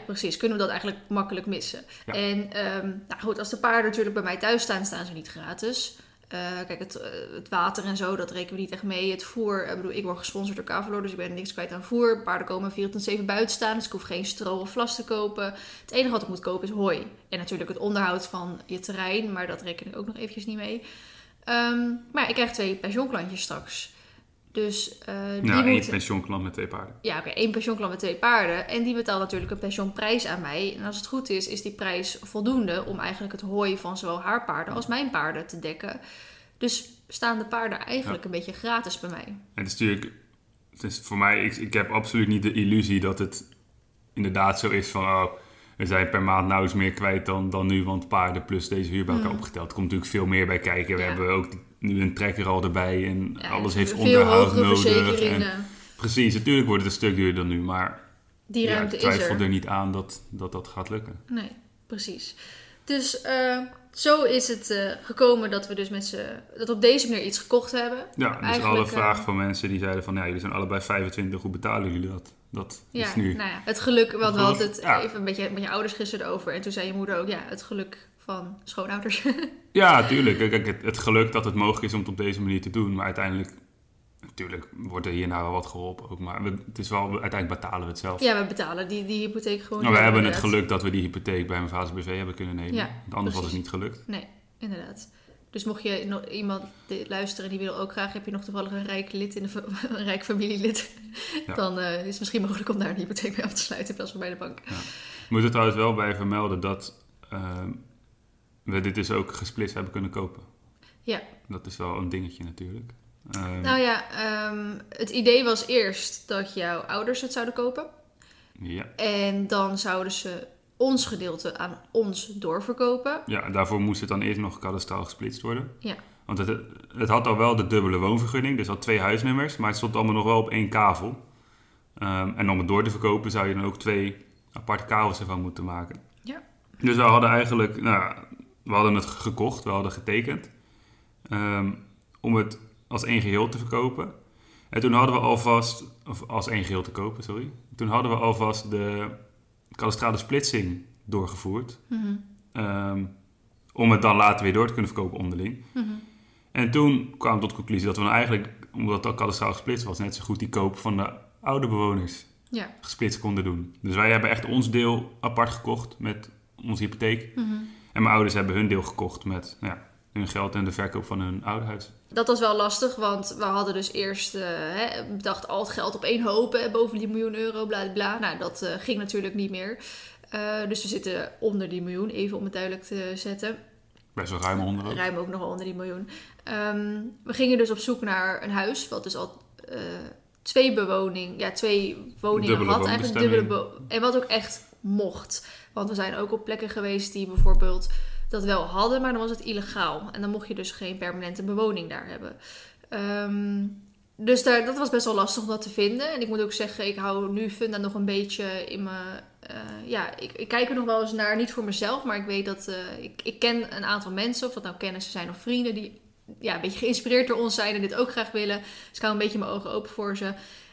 Speaker 2: Precies. Kunnen we dat eigenlijk makkelijk missen.
Speaker 1: Ja.
Speaker 2: En ehm, nou goed, als de paarden natuurlijk bij mij thuis staan, staan ze niet gratis. Eh, kijk, het, eh, het water en zo, dat rekenen we niet echt mee. Het voer, ik bedoel, ik word gesponsord door Cavalor, dus ik ben niks kwijt aan voer. Paarden komen 24-7 buiten staan, dus ik hoef geen stro of vlas te kopen. Het enige wat ik moet kopen is hooi. En natuurlijk het onderhoud van je terrein, maar dat reken ik ook nog eventjes niet mee. Ehm, maar ja, ik krijg twee pensioenklantjes straks. Dus eh die
Speaker 1: Ja, één
Speaker 2: moeten...
Speaker 1: pensioenklant met twee paarden.
Speaker 2: Ja, oké, één pensioenklant met twee paarden. En die betaalt natuurlijk een pensioenprijs aan mij. En als het goed is, is die prijs voldoende om eigenlijk het hooi van zowel haar paarden als mijn paarden te dekken. Dus staan de paarden eigenlijk een beetje gratis bij mij.
Speaker 1: En het is natuurlijk, het is voor mij, ik, ik heb absoluut niet de illusie dat het inderdaad zo is van, oh, we zijn per maand nauwelijks meer kwijt dan, dan nu, want paarden plus deze huur bij elkaar
Speaker 2: Mm.
Speaker 1: opgeteld. Er komt natuurlijk veel meer bij kijken. We
Speaker 2: Ja.
Speaker 1: hebben ook nu een trekker al erbij en
Speaker 2: Ja,
Speaker 1: alles heeft onderhoud nodig. En, precies, natuurlijk wordt het een stuk duurder dan nu, maar
Speaker 2: Die ruimte
Speaker 1: ik
Speaker 2: is
Speaker 1: twijfel
Speaker 2: er.
Speaker 1: er niet aan dat, dat dat gaat lukken.
Speaker 2: Nee, precies. Dus eh, zo is het eh, gekomen dat we dus met z'n... dat op deze manier iets gekocht hebben.
Speaker 1: Ja, dus
Speaker 2: Eigenlijk,
Speaker 1: alle
Speaker 2: eh,
Speaker 1: vragen van mensen die zeiden van, ja, jullie zijn allebei 25, hoe betalen jullie dat? Dat
Speaker 2: Ja,
Speaker 1: is nu.
Speaker 2: nou ja, het geluk, want we hadden het
Speaker 1: ja.
Speaker 2: even met je, met je ouders gisteren over. En toen zei je moeder ook, ja, het geluk van schoonouders.
Speaker 1: Ja, tuurlijk. Kijk, het, het geluk dat het mogelijk is om het op deze manier te doen. Maar uiteindelijk, natuurlijk wordt er hierna wel wat geholpen ook. Maar we, het is wel, uiteindelijk betalen we het zelf.
Speaker 2: ja, we betalen die, die hypotheek gewoon.
Speaker 1: maar we hebben het geluk dat we die hypotheek bij mijn vaders BV hebben kunnen nemen.
Speaker 2: Ja,
Speaker 1: Want anders was het
Speaker 2: precies.
Speaker 1: niet gelukt.
Speaker 2: Nee, inderdaad. Dus mocht je iemand luisteren die wil ook graag, heb je nog toevallig een rijk lid in de een rijk familielid,
Speaker 1: Ja.
Speaker 2: dan eh, is het misschien mogelijk om daar een hypotheek mee af te sluiten in plaats van bij de bank.
Speaker 1: We moeten er trouwens wel bij vermelden dat ehm, we dit dus ook gesplitst hebben kunnen kopen.
Speaker 2: Ja.
Speaker 1: Dat is wel een dingetje natuurlijk. Ehm,
Speaker 2: Nou ja, ehm, het idee was eerst dat jouw ouders het zouden kopen.
Speaker 1: ja.
Speaker 2: En dan zouden ze ons gedeelte aan ons doorverkopen.
Speaker 1: ja, daarvoor moest het dan eerst nog kadastraal gesplitst worden.
Speaker 2: Ja.
Speaker 1: Want het, het had al wel de dubbele woonvergunning, dus had twee huisnummers, maar het stond allemaal nog wel op één kavel. Ehm, en om het door te verkopen zou je dan ook twee aparte kavels ervan moeten maken.
Speaker 2: Ja.
Speaker 1: Dus we hadden eigenlijk, nou, we hadden het gekocht, we hadden getekend, ehm, om het als één geheel te verkopen. En toen hadden we alvast, of als één geheel te kopen, sorry. Toen hadden we alvast de kadastrale splitsing doorgevoerd.
Speaker 2: Mhm,
Speaker 1: Ehm, om het dan later weer door te kunnen verkopen onderling.
Speaker 2: mhm.
Speaker 1: En toen kwamen we tot de conclusie dat we nou eigenlijk, omdat al kadastraal gesplitst was, net zo goed die koop van de oude bewoners
Speaker 2: Ja.
Speaker 1: gesplitst konden doen. Dus wij hebben echt ons deel apart gekocht met onze hypotheek.
Speaker 2: Mhm.
Speaker 1: En mijn ouders hebben hun deel gekocht met nou ja, hun geld en de verkoop van hun oude huis.
Speaker 2: Dat was wel lastig, want we hadden dus eerst hè, bedacht al het geld op één hoop, hè, boven die miljoen euro, bla bla. Nou, dat eh, ging natuurlijk niet meer. Eh, dus we zitten onder die miljoen, even om het duidelijk te zetten.
Speaker 1: Best wel ruim onder ook.
Speaker 2: Ruim ook nog wel onder die miljoen. Ehm, we gingen dus op zoek naar een huis, wat dus al twee bewoning, ja, twee woningen
Speaker 1: Dubbele
Speaker 2: had. Eigenlijk dubbele en wat ook echt mocht. Want we zijn ook op plekken geweest die bijvoorbeeld dat wel hadden, maar dan was het illegaal. En dan mocht je dus geen permanente bewoning daar hebben. Ehm, dus daar, dat was best wel lastig om dat te vinden. En ik moet ook zeggen, ik hou nu Funda nog een beetje in mijn eh, ja, ik, ik kijk er nog wel eens naar, niet voor mezelf, maar ik weet dat eh, ik, ik ken een aantal mensen, of dat nou kennissen zijn of vrienden, die ja, een beetje geïnspireerd door ons zijn en dit ook graag willen. Dus ik hou een beetje mijn ogen open voor ze.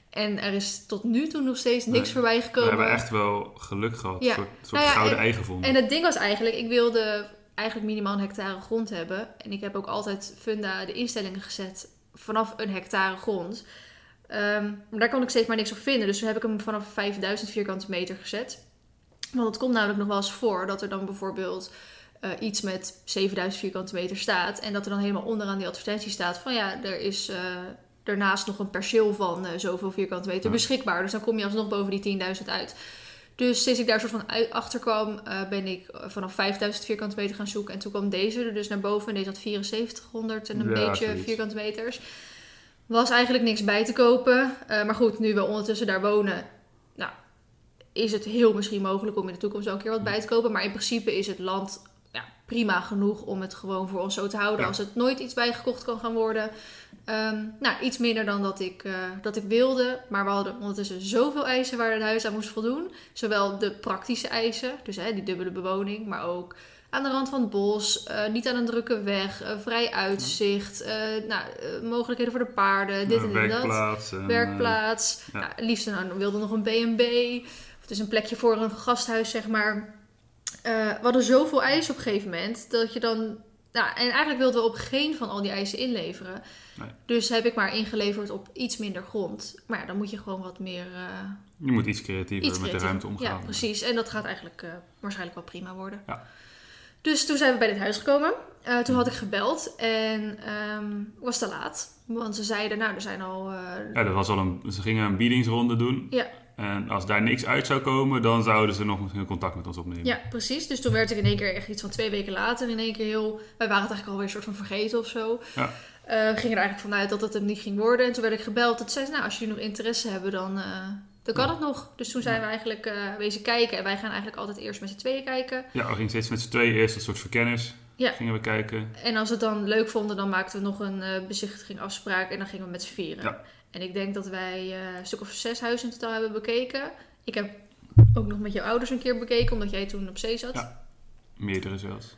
Speaker 2: En er is tot nu toe nog steeds niks
Speaker 1: Nee.
Speaker 2: voorbij
Speaker 1: We
Speaker 2: gekomen.
Speaker 1: hebben echt wel geluk gehad.
Speaker 2: Ja.
Speaker 1: Een soort, soort
Speaker 2: Nou ja,
Speaker 1: gouden
Speaker 2: en-
Speaker 1: ei gevonden.
Speaker 2: En het ding was eigenlijk, ik wilde eigenlijk minimaal een hectare grond hebben. En ik heb ook altijd funda de instellingen gezet vanaf een hectare grond. Ehm, maar daar kon ik steeds maar niks op vinden. Dus toen heb ik hem vanaf 5000 vierkante meter gezet. Want het komt namelijk nog wel eens voor dat er dan bijvoorbeeld eh, iets met 7000 vierkante meter staat. En dat er dan helemaal onderaan die advertentie staat van ja, er is eh, daarnaast nog een perceel van eh, zoveel vierkante meter
Speaker 1: Ja.
Speaker 2: beschikbaar. Dus dan kom je alsnog boven die 10.000 uit. Dus sinds ik daar soort van achter kwam, eh, ben ik eh, vanaf 5000 vierkante meter gaan zoeken. En toen kwam deze er dus naar boven. En deze had 7400 en een
Speaker 1: Ja,
Speaker 2: beetje
Speaker 1: zoiets.
Speaker 2: vierkante meters. Was eigenlijk niks bij te kopen. Eh, maar goed, nu we ondertussen daar wonen, nou, is het heel misschien mogelijk om in de toekomst ook een keer wat bij te kopen. Maar in principe is het land prima genoeg om het gewoon voor ons zo te houden.
Speaker 1: Ja.
Speaker 2: Als het nooit iets bijgekocht kan gaan worden. Ehm, nou, iets minder dan dat ik, eh, dat ik wilde. Maar we hadden ondertussen zoveel eisen waar het huis aan moest voldoen. Zowel de praktische eisen, dus hè, die dubbele bewoning, maar ook aan de rand van het bos, eh, niet aan een drukke weg, vrij uitzicht, eh, nou, mogelijkheden voor de paarden, dit en dat.
Speaker 1: werkplaats. en,
Speaker 2: Werkplaats.
Speaker 1: ja.
Speaker 2: Nou, liefst dan wilde nog een B&B. Of het is een plekje voor een gasthuis, zeg maar. Eh, we hadden zoveel eisen op een gegeven moment dat je dan. Nou, en eigenlijk wilden we op geen van al die eisen inleveren.
Speaker 1: Nee.
Speaker 2: Dus heb ik maar ingeleverd op iets minder grond. Maar ja, dan moet je gewoon wat meer. eh,
Speaker 1: Je moet iets creatiever
Speaker 2: iets
Speaker 1: met de ruimte omgaan.
Speaker 2: Ja, precies. En dat gaat eigenlijk eh, waarschijnlijk wel prima worden.
Speaker 1: Ja.
Speaker 2: Dus toen zijn we bij dit huis gekomen. Toen had ik gebeld en ehm was te laat. Want ze zeiden, nou, er zijn al...
Speaker 1: Ja, dat was al een, ze gingen een biedingsronde doen.
Speaker 2: Ja.
Speaker 1: En als daar niks uit zou komen, dan zouden ze nog misschien contact met ons opnemen.
Speaker 2: Ja, precies. Dus toen werd ik in één keer echt iets van twee weken later in één keer heel... Wij waren het eigenlijk alweer een soort van vergeten of zo.
Speaker 1: Ja.
Speaker 2: Eh, we gingen er eigenlijk vanuit dat het hem niet ging worden. En toen werd ik gebeld. Toen zei ze, nou, als jullie nog interesse hebben, dan, eh, dan kan
Speaker 1: Ja.
Speaker 2: het nog. Dus toen zijn we eigenlijk eh wezen kijken. En wij gaan eigenlijk altijd eerst met z'n tweeën kijken.
Speaker 1: Ja, we gingen steeds met z'n tweeën eerst een soort verkennis.
Speaker 2: Ja.
Speaker 1: Gingen we kijken.
Speaker 2: En als we het dan leuk vonden, dan maakten we nog een eh bezichtiging afspraak. En dan gingen we met z'n vieren.
Speaker 1: Ja.
Speaker 2: En ik denk dat wij eh, een stuk of zes huizen in totaal hebben bekeken. Ik heb ook nog met jouw ouders een keer bekeken, omdat jij toen op zee zat.
Speaker 1: Ja. Meerdere zelfs.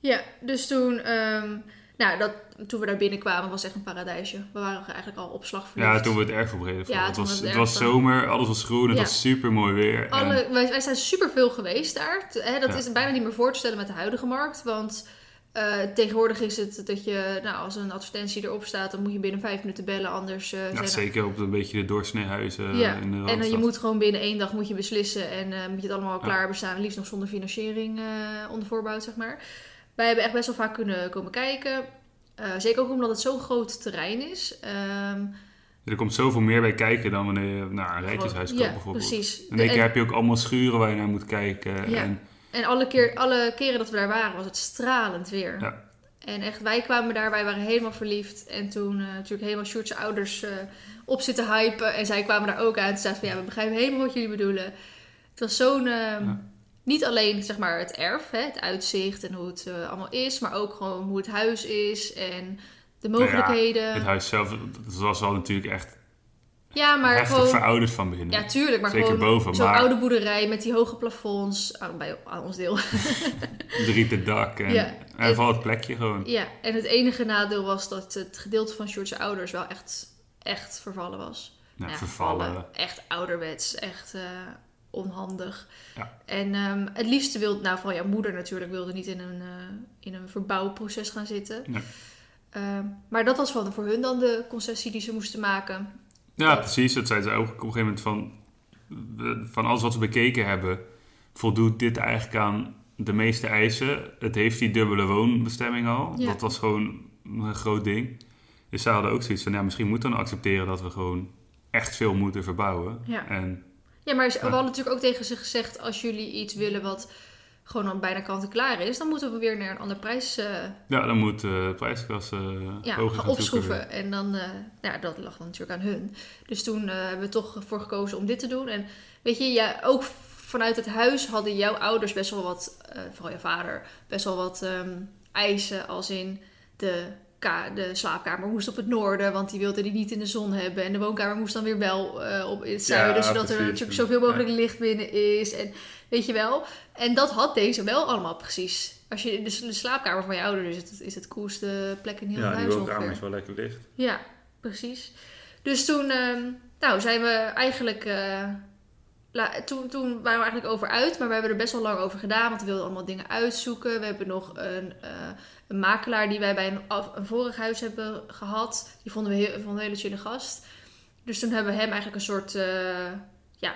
Speaker 2: Ja, dus toen, ehm, nou, dat, toen we daar binnenkwamen was echt een paradijsje. We waren eigenlijk al op slag verliefd.
Speaker 1: Ja, toen we het erg verbreden
Speaker 2: Ja,
Speaker 1: het was,
Speaker 2: het
Speaker 1: het zomer, alles was groen, het
Speaker 2: Ja.
Speaker 1: was super mooi weer. En-
Speaker 2: Alle, wij, wij zijn super veel geweest daar. Hè, dat
Speaker 1: Ja.
Speaker 2: is bijna niet meer voor te stellen met de huidige markt. Want eh, tegenwoordig is het dat je, nou, als een advertentie erop staat, dan moet je binnen vijf minuten bellen. Anders eh,
Speaker 1: ja,
Speaker 2: er-
Speaker 1: zeker op een beetje de doorsneehuizen
Speaker 2: Ja,
Speaker 1: in de
Speaker 2: En dan je moet gewoon binnen één dag moet je beslissen en eh, moet je het allemaal al
Speaker 1: Ja.
Speaker 2: klaar bestaan. Liefst nog zonder financiering eh, onder voorbouw, zeg maar. Wij hebben echt best wel vaak kunnen komen kijken. Eh, zeker ook omdat het zo'n groot terrein is. Ehm,
Speaker 1: Er komt zoveel meer bij kijken dan wanneer je naar een rijtjeshuis koopt
Speaker 2: ja,
Speaker 1: bijvoorbeeld.
Speaker 2: precies. En-
Speaker 1: heb je ook allemaal schuren waar je naar moet kijken.
Speaker 2: Ja.
Speaker 1: En,
Speaker 2: En alle, keer, alle keren dat we daar waren, was het stralend weer.
Speaker 1: Ja.
Speaker 2: En echt, wij kwamen daar, wij waren helemaal verliefd. En toen eh, natuurlijk helemaal Sjoerd's ouders eh, op zitten hypen. En zij kwamen daar ook aan. Toen zeiden van, ja, we begrijpen helemaal wat jullie bedoelen. Het was zo'n... ehm,
Speaker 1: Ja.
Speaker 2: Niet alleen, zeg maar, het erf, hè, het uitzicht en hoe het eh, allemaal is. Maar ook gewoon hoe het huis is en de
Speaker 1: ja,
Speaker 2: mogelijkheden.
Speaker 1: het huis zelf, dat was wel natuurlijk echt
Speaker 2: ja, maar
Speaker 1: heftig
Speaker 2: gewoon...
Speaker 1: verouderd van binnen.
Speaker 2: Ja, tuurlijk. Maar
Speaker 1: Zeker
Speaker 2: gewoon
Speaker 1: boven,
Speaker 2: zo'n
Speaker 1: maar-
Speaker 2: oude boerderij met die hoge plafonds. Aan, bij, aan ons deel.
Speaker 1: Drieten dak en,
Speaker 2: Ja.
Speaker 1: en vooral het plekje gewoon.
Speaker 2: Ja, en het enige nadeel was dat het gedeelte van Sjoerd's ouders wel echt, echt vervallen was.
Speaker 1: Nou,
Speaker 2: Ja,
Speaker 1: vervallen.
Speaker 2: Echt ouderwets, echt eh, onhandig.
Speaker 1: Ja.
Speaker 2: En ehm, het liefste wilde, nou vooral jouw moeder natuurlijk, wilde niet in een, eh, in een verbouwproces gaan zitten.
Speaker 1: Nee.
Speaker 2: Ehm, maar dat was van, voor hun dan de concessie die ze moesten maken.
Speaker 1: Ja, precies. Dat zeiden ze ook op een gegeven moment van... Van alles wat we bekeken hebben... voldoet dit eigenlijk aan de meeste eisen. Het heeft die dubbele woonbestemming al.
Speaker 2: Ja.
Speaker 1: Dat was gewoon een groot ding. Dus zij hadden ook zoiets van... Ja, misschien moeten we dan accepteren dat we gewoon echt veel moeten verbouwen.
Speaker 2: Ja.
Speaker 1: En
Speaker 2: Ja, maar ze- we hadden natuurlijk ook tegen ze gezegd, als jullie iets willen wat gewoon al bijna kant-en-klaar is, dan moeten we weer naar een ander prijs eh,
Speaker 1: ja, dan moet de prijsklasse
Speaker 2: ja,
Speaker 1: hoger
Speaker 2: gaan opschroeven. En dan, eh, ja, dat lag dan natuurlijk aan hun. Dus toen eh, hebben we toch voor gekozen om dit te doen. En weet je, ja, ook vanuit het huis hadden jouw ouders best wel wat, eh, vooral je vader, best wel wat ehm, eisen. Als in de de slaapkamer moest op het noorden, want die wilde die niet in de zon hebben. En de woonkamer moest dan weer wel eh, op het
Speaker 1: Ja,
Speaker 2: zuiden, zodat er natuurlijk zoveel mogelijk licht binnen is. En weet je wel. En dat had deze wel allemaal precies. Als je in de, de slaapkamer van je ouder is, het, is het coolste plek in heel
Speaker 1: Ja, die
Speaker 2: huis
Speaker 1: woonkamer
Speaker 2: ongeveer.
Speaker 1: is wel lekker dicht.
Speaker 2: Ja, precies. Dus toen ehm, nou, zijn we eigenlijk. Toen, toen waren we eigenlijk over uit, maar we hebben er best wel lang over gedaan, want we wilden allemaal dingen uitzoeken. We hebben nog een, eh, een makelaar die wij bij een, af- een vorig huis hebben gehad. Die vonden we heel, vonden we een hele chille gast. Dus toen hebben we hem eigenlijk een soort, eh, ja,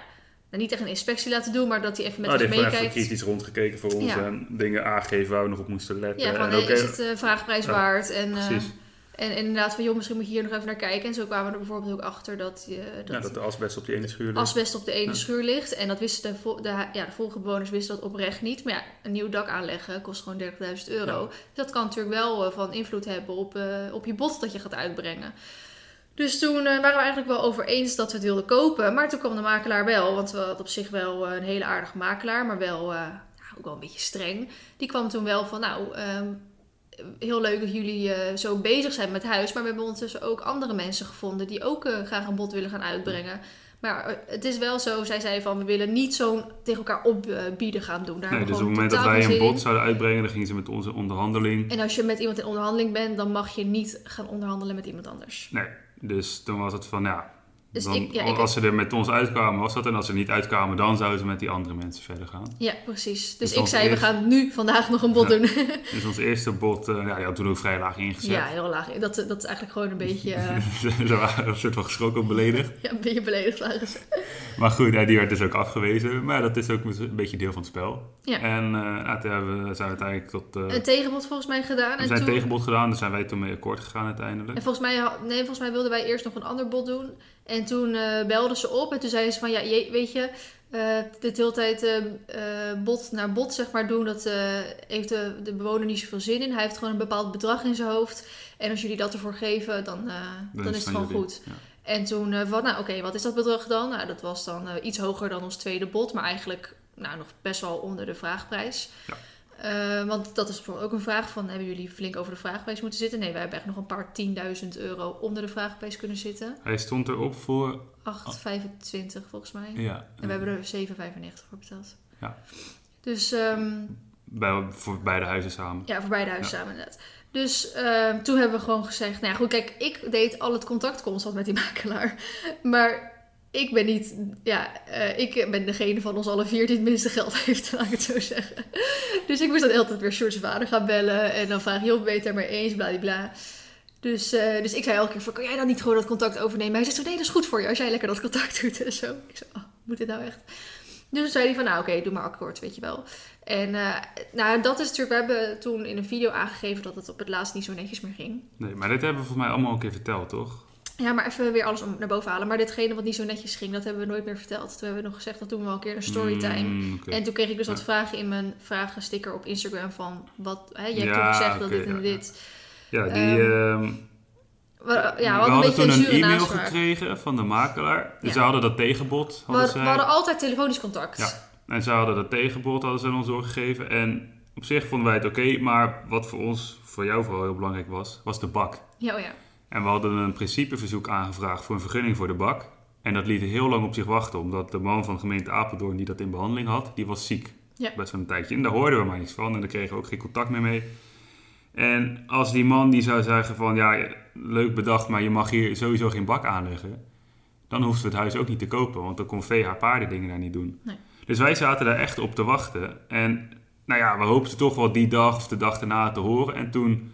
Speaker 2: nou, niet echt een inspectie laten doen, maar dat hij even met
Speaker 1: nou, die
Speaker 2: ons
Speaker 1: heeft gewoon even
Speaker 2: meekijkt.
Speaker 1: kritisch rondgekeken voor ons
Speaker 2: Ja.
Speaker 1: en dingen aangegeven waar we nog op moesten letten.
Speaker 2: Ja, van
Speaker 1: en
Speaker 2: hey, is het eh, vraagprijs waard? En,
Speaker 1: precies.
Speaker 2: En, en inderdaad van, joh, misschien moet je hier nog even naar kijken. En zo kwamen we er bijvoorbeeld ook achter dat, je dat,
Speaker 1: ja, dat de asbest op die ene schuur ligt.
Speaker 2: asbest op de ene
Speaker 1: Ja.
Speaker 2: schuur ligt. En dat wisten de, de, ja, de vorige bewoners wisten dat oprecht niet. Maar ja, een nieuw dak aanleggen kost gewoon 30.000 euro. Dus dat kan natuurlijk wel eh, van invloed hebben op, eh, op je bod dat je gaat uitbrengen. Dus toen eh, waren we eigenlijk wel over eens dat we het wilden kopen. Maar toen kwam de makelaar wel. Want we hadden op zich wel eh, een hele aardige makelaar. Maar wel, eh, ja, ook wel een beetje streng. Die kwam toen wel van, nou... ehm, Heel leuk dat jullie eh, zo bezig zijn met huis. Maar we hebben ondertussen ook andere mensen gevonden die ook eh, graag een bod willen gaan uitbrengen. Maar eh, het is wel zo, zij zei van we willen niet zo'n tegen elkaar opbieden gaan doen. Daar
Speaker 1: Nee, dus op het moment dat wij een bod zouden uitbrengen, dan gingen ze met onze onderhandeling.
Speaker 2: En als je met iemand in onderhandeling bent, dan mag je niet gaan onderhandelen met iemand anders.
Speaker 1: Nee, dus toen was het van ja.
Speaker 2: Dus
Speaker 1: dan,
Speaker 2: ik- ja, ik-
Speaker 1: als ze er met ons uitkwamen, was dat. En als ze er niet uitkwamen, dan zouden ze met die andere mensen verder gaan.
Speaker 2: Ja, precies. Dus
Speaker 1: Dus
Speaker 2: ik zei, we gaan nu vandaag nog een bod
Speaker 1: Ja.
Speaker 2: doen.
Speaker 1: Dus ons eerste bod, eh, ja, die had toen ook vrij laag ingezet.
Speaker 2: ja, heel laag. Dat, dat is eigenlijk gewoon een beetje, eh,
Speaker 1: ze waren een soort van geschrokken beledigd.
Speaker 2: ja, een beetje beledigd waren ze.
Speaker 1: Maar goed, ja, die werd dus ook afgewezen. Maar dat is ook een beetje deel van het spel.
Speaker 2: Ja.
Speaker 1: En eh, nou, toen hebben we, zijn we uiteindelijk tot... eh,
Speaker 2: Een tegenbod volgens mij gedaan.
Speaker 1: we
Speaker 2: En
Speaker 1: zijn
Speaker 2: toen,
Speaker 1: tegenbod gedaan, daar zijn wij toen mee akkoord gegaan uiteindelijk.
Speaker 2: En volgens mij, nee, volgens mij wilden wij eerst nog een ander bod doen. En toen eh belden ze op en toen zeiden ze van, ja, je- weet je, eh dit hele tijd eh, eh, bod naar bod zeg maar doen, dat heeft de, de bewoner niet zoveel zin in. Hij heeft gewoon een bepaald bedrag in zijn hoofd. En als jullie dat ervoor geven, dan, eh, dan, is het gewoon
Speaker 1: jullie.
Speaker 2: goed.
Speaker 1: Ja.
Speaker 2: En toen van, nou oké, wat is dat bedrag dan? Nou, dat was dan iets hoger dan ons tweede bod, maar eigenlijk nou, nog best wel onder de vraagprijs.
Speaker 1: Ja.
Speaker 2: Eh, want dat is bijvoorbeeld ook een vraag van, hebben jullie flink over de vraagprijs moeten zitten? Nee, wij hebben echt nog een paar 10.000 euro onder de vraagprijs kunnen zitten.
Speaker 1: Hij stond erop voor...
Speaker 2: 8,25 volgens mij.
Speaker 1: Ja,
Speaker 2: En we hebben er 7,95 voor betaald.
Speaker 1: Ja.
Speaker 2: Dus ehm,
Speaker 1: bij, voor beide huizen samen.
Speaker 2: ja, voor beide huizen samen inderdaad. Dus ehm, toen hebben we gewoon gezegd, nou ja, goed, kijk, ik deed al het contact constant met die makelaar. Maar ik ben niet, ja, eh, ik ben degene van ons alle vier die het minste geld heeft, laat ik het zo zeggen. Dus ik moest dan altijd weer Sjoerd's vader gaan bellen en dan vragen, joh, ben je het er mee eens, bladibla. Dus, eh, dus ik zei elke keer van, kan jij dan niet gewoon dat contact overnemen? Hij zei zo, nee, dat is goed voor je als jij lekker dat contact doet en zo. Ik zei, oh, moet dit nou echt? Dus toen zei hij van, nou oké, doe maar akkoord, weet je wel. En eh, nou, dat is natuurlijk, we hebben toen in een video aangegeven dat het op het laatst niet zo netjes meer ging.
Speaker 1: Nee, maar dit hebben we volgens mij allemaal een keer verteld, toch?
Speaker 2: Ja, maar even weer alles om naar boven halen. Maar ditgene wat niet zo netjes ging, dat hebben we nooit meer verteld. Toen hebben we nog gezegd, dat doen we wel een keer een storytime.
Speaker 1: Mm.
Speaker 2: En toen kreeg ik dus wat vragen in mijn vragensticker op Instagram van, wat, hè, je hebt
Speaker 1: Ja,
Speaker 2: toen gezegd dat dit en
Speaker 1: ja,
Speaker 2: dit.
Speaker 1: Ja, die...
Speaker 2: Ehm,
Speaker 1: ehm,
Speaker 2: We, ja, we
Speaker 1: we
Speaker 2: hadden
Speaker 1: toen
Speaker 2: een
Speaker 1: e-mail gekregen van de makelaar. Dus ze hadden dat tegenbod.
Speaker 2: We,
Speaker 1: Hadden zij.
Speaker 2: we hadden altijd telefonisch contact.
Speaker 1: Ja. En ze hadden dat tegenbod hadden ze ons doorgegeven. En op zich vonden wij het oké. maar wat voor ons, voor jou vooral heel belangrijk was, was de bak.
Speaker 2: Ja, oh ja.
Speaker 1: En we hadden een principeverzoek aangevraagd voor een vergunning voor de bak. En dat liet heel lang op zich wachten. Omdat de man van de gemeente Apeldoorn die dat in behandeling had, die was ziek.
Speaker 2: Ja.
Speaker 1: Best wel een tijdje. En daar hoorden we maar niks van. En daar kregen we ook geen contact meer mee. En als die man die zou zeggen van, ja, leuk bedacht, maar je mag hier sowieso geen bak aanleggen. Dan hoefden we het huis ook niet te kopen, want dan kon VH paarden dingen daar niet doen.
Speaker 2: Nee.
Speaker 1: Dus wij zaten daar echt op te wachten. En nou ja, we hoopten toch wel die dag of de dag daarna te horen. En toen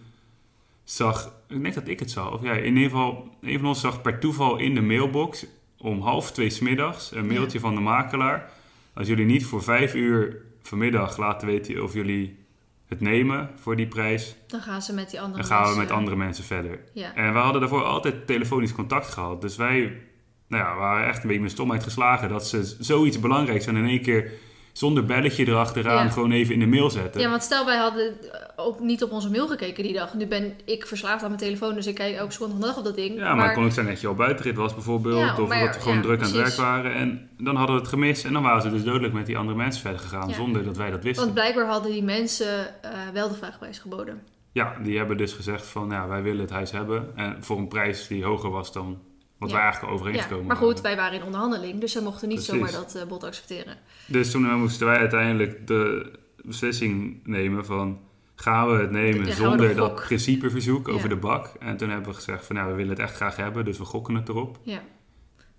Speaker 1: zag, ik denk dat ik het zag, of ja, in ieder geval, een van ons zag per toeval in de mailbox om half twee smiddags een mailtje van de makelaar. Als jullie niet voor vijf uur vanmiddag laten weten of jullie het nemen voor die prijs,
Speaker 2: Dan gaan ze met die andere
Speaker 1: dan gaan we
Speaker 2: mensen-
Speaker 1: met andere mensen verder.
Speaker 2: Ja.
Speaker 1: En we hadden daarvoor altijd telefonisch contact gehad. Dus wij nou ja, waren echt een beetje met stomheid geslagen dat ze zoiets belangrijks en in één keer zonder belletje erachteraan
Speaker 2: Ja.
Speaker 1: gewoon even in de mail zetten.
Speaker 2: Ja, want stel wij hadden eh, op, niet op onze mail gekeken die dag. Nu ben ik verslaafd aan mijn telefoon, dus ik kijk elke seconde van de dag op dat ding.
Speaker 1: Ja, maar, het kon ook zijn dat je al buitenrit was bijvoorbeeld.
Speaker 2: Ja,
Speaker 1: of
Speaker 2: maar
Speaker 1: dat we gewoon
Speaker 2: ja,
Speaker 1: druk aan het werk waren. En dan hadden we het gemist. En dan waren ze dus dodelijk met die andere mensen verder gegaan. Zonder dat wij dat wisten.
Speaker 2: Want blijkbaar hadden die mensen eh, wel de vraagprijs geboden.
Speaker 1: Ja, die hebben dus gezegd van ja, wij willen het huis hebben. En voor een prijs die hoger was dan wat
Speaker 2: Ja.
Speaker 1: wij eigenlijk overeengekomen
Speaker 2: Ja, maar goed,
Speaker 1: waren.
Speaker 2: wij waren in onderhandeling, dus ze mochten niet
Speaker 1: Precies.
Speaker 2: zomaar dat eh, bod accepteren.
Speaker 1: Dus toen eh, moesten wij uiteindelijk de beslissing nemen van gaan we het nemen
Speaker 2: Ja,
Speaker 1: zonder
Speaker 2: de
Speaker 1: dat principeverzoek over de bak. En toen hebben we gezegd van ja, we willen het echt graag hebben, dus we gokken het erop.
Speaker 2: Ja.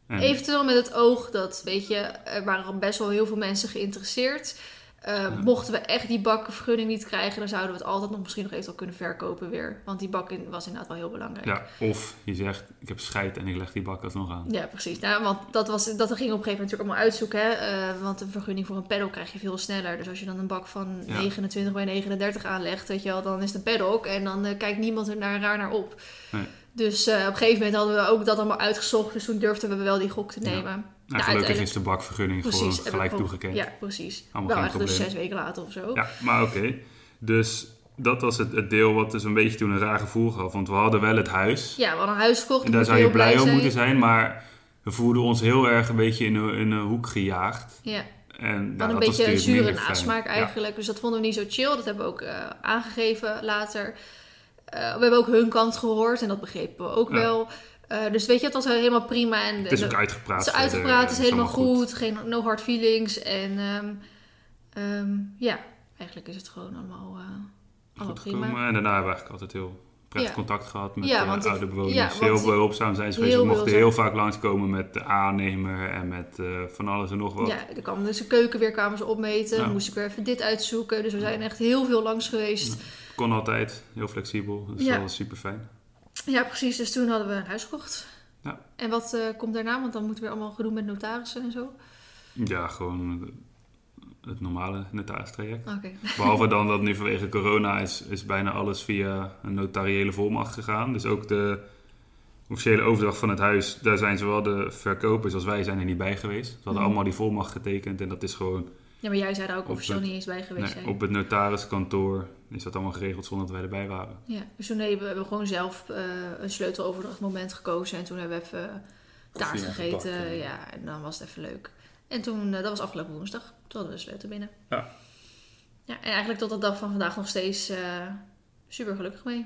Speaker 1: En
Speaker 2: Eventueel met het oog dat, weet je, er waren best wel heel veel mensen geïnteresseerd. Eh, Mochten we echt die bakvergunning niet krijgen, dan zouden we het altijd nog misschien nog eventueel kunnen verkopen weer. Want die bak in- was inderdaad wel heel belangrijk.
Speaker 1: ja, of je zegt ik heb scheid en ik leg die bak alsnog aan.
Speaker 2: Ja, precies. Nou, want dat, was, dat ging op een gegeven moment natuurlijk allemaal uitzoeken. Hè? Eh, want een vergunning voor een paddock krijg je veel sneller. Dus als je dan een bak van
Speaker 1: Ja.
Speaker 2: 29 bij 39 aanlegt, weet je wel, dan is het een paddock. En dan eh, kijkt niemand er naar, raar naar op.
Speaker 1: Nee.
Speaker 2: Dus eh, op een gegeven moment hadden we ook dat allemaal uitgezocht. Dus toen durfden we wel die gok te
Speaker 1: Ja.
Speaker 2: nemen.
Speaker 1: Nou,
Speaker 2: Nou,
Speaker 1: gelukkig is de bakvergunning
Speaker 2: Precies.
Speaker 1: gewoon gelijk toegekend.
Speaker 2: Ja, precies.
Speaker 1: Allemaal geen
Speaker 2: echt dus zes weken later of zo.
Speaker 1: Ja, maar oké. Dus dat was het, het deel wat dus een beetje toen een raar gevoel gaf. Want we hadden wel het huis.
Speaker 2: Ja, we hadden een huis gekocht.
Speaker 1: En daar zou je blij om
Speaker 2: zijn.
Speaker 1: moeten zijn. Maar we voelden ons heel erg een beetje in een, in een hoek gejaagd.
Speaker 2: Ja.
Speaker 1: En ja,
Speaker 2: Dan
Speaker 1: dat
Speaker 2: een
Speaker 1: was
Speaker 2: beetje een zure nasmaak
Speaker 1: Ja.
Speaker 2: eigenlijk. Dus dat vonden we niet zo chill. Dat hebben we ook eh, aangegeven later. Eh, we hebben ook hun kant gehoord en dat begrepen we ook
Speaker 1: Ja.
Speaker 2: wel. Eh, dus weet je, het was helemaal prima. En
Speaker 1: Het is
Speaker 2: de-
Speaker 1: ook uitgepraat.
Speaker 2: het is uitgepraat, het is helemaal goed. Geen no hard feelings. En ehm, ehm, ja, eigenlijk is het gewoon allemaal, eh, allemaal
Speaker 1: Goed
Speaker 2: prima.
Speaker 1: gekomen. En daarna hebben we eigenlijk altijd heel prettig
Speaker 2: Ja.
Speaker 1: contact gehad met
Speaker 2: Ja,
Speaker 1: de oude bewoners.
Speaker 2: ja,
Speaker 1: heel behulpzaam zijn ze geweest. We mochten heel vaak langskomen met de aannemer en met van alles en nog wat.
Speaker 2: Ja, er kwam dus de keuken weer, kwamen ze opmeten. Moest ik weer even dit uitzoeken. Dus we zijn echt heel veel langs geweest.
Speaker 1: Kon altijd, heel flexibel. Dus dat was super fijn.
Speaker 2: Ja, precies. Dus toen hadden we een huis gekocht.
Speaker 1: Ja.
Speaker 2: En wat eh, komt daarna? Want dan moeten we allemaal gedoe met notarissen en zo.
Speaker 1: Ja, gewoon het normale notaristraject.
Speaker 2: Oké.
Speaker 1: Behalve dan dat nu vanwege corona is, is bijna alles via een notariële volmacht gegaan. Dus ook de officiële overdracht van het huis, daar zijn zowel de verkopers als wij zijn er niet bij geweest. We hadden
Speaker 2: Mhm.
Speaker 1: allemaal die volmacht getekend en dat is gewoon
Speaker 2: Ja, maar jij zei daar ook officieel niet eens bij geweest
Speaker 1: nee,
Speaker 2: zijn.
Speaker 1: op het notariskantoor is dat allemaal geregeld zonder dat wij erbij waren.
Speaker 2: Ja, dus toen hebben we hebben gewoon zelf eh, een sleuteloverdrachtmoment gekozen. En toen hebben we even taart gegeten. ja, en dan was het even leuk. En toen, eh, dat was afgelopen woensdag. Toen hadden we de sleutel binnen.
Speaker 1: Ja.
Speaker 2: Ja, en eigenlijk tot de dag van vandaag nog steeds eh, super gelukkig mee.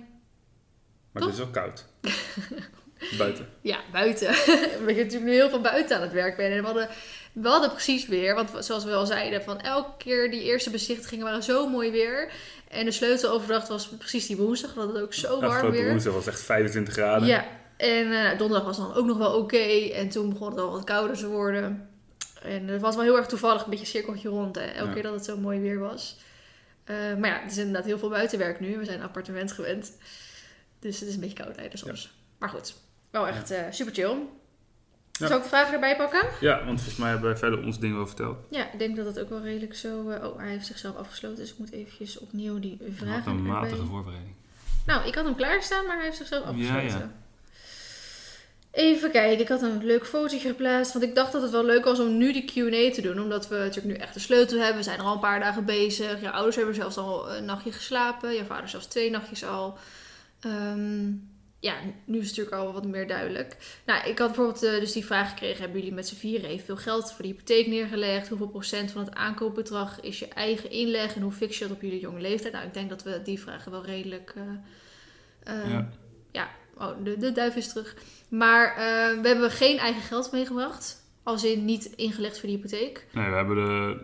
Speaker 1: Maar het is wel koud. Buiten.
Speaker 2: Ja, buiten. Omdat je natuurlijk nu heel veel buiten aan het werk bent. En we hadden, we hadden precies weer, want zoals we al zeiden, van elke keer die eerste bezichtigingen waren zo mooi weer. En de sleuteloverdracht was precies die woensdag. Dat het ook zo warm
Speaker 1: Afgelopen
Speaker 2: weer.
Speaker 1: woensdag was echt 25 graden.
Speaker 2: Ja, en eh, donderdag was dan ook nog wel oké. En toen begon het al wat kouder te worden. En het was wel heel erg toevallig een beetje een cirkeltje rond. Hè, elke
Speaker 1: Ja.
Speaker 2: keer dat het zo mooi weer was. Eh, maar ja, het is inderdaad heel veel buitenwerk nu. We zijn een appartement gewend. Dus het is een beetje koud tijden soms. Maar goed, wel echt eh, super chill.
Speaker 1: Ja.
Speaker 2: Zal ik de vragen erbij pakken?
Speaker 1: Ja, want volgens mij hebben wij verder ons dingen over verteld.
Speaker 2: Ja, ik denk dat het ook wel redelijk zo... eh, oh, hij heeft zichzelf afgesloten. Dus ik moet eventjes opnieuw die
Speaker 1: Wat
Speaker 2: vragen
Speaker 1: een
Speaker 2: erbij.
Speaker 1: matige voorbereiding.
Speaker 2: Nou, ik had hem klaarstaan, maar hij heeft zichzelf
Speaker 1: Ja,
Speaker 2: afgesloten.
Speaker 1: ja.
Speaker 2: Even kijken, ik had een leuk fotootje geplaatst. Want ik dacht dat het wel leuk was om nu die Q&A te doen. Omdat we natuurlijk nu echt de sleutel hebben. We zijn er al een paar dagen bezig. Jouw ouders hebben zelfs al een nachtje geslapen. Jouw vader zelfs twee nachtjes al. Ehm, ja, nu is het natuurlijk al wat meer duidelijk. Nou, ik had bijvoorbeeld eh, dus die vraag gekregen. Hebben jullie met z'n vieren evenveel geld voor de hypotheek neergelegd? Hoeveel procent van het aankoopbedrag is je eigen inleg? En hoe fix je dat op jullie jonge leeftijd? Nou, ik denk dat we die vragen wel redelijk... eh, eh,
Speaker 1: Ja.
Speaker 2: ja, oh, de, de duif is terug. Maar eh, we hebben geen eigen geld meegebracht. Als in niet ingelegd voor de hypotheek.
Speaker 1: Nee, we hebben de,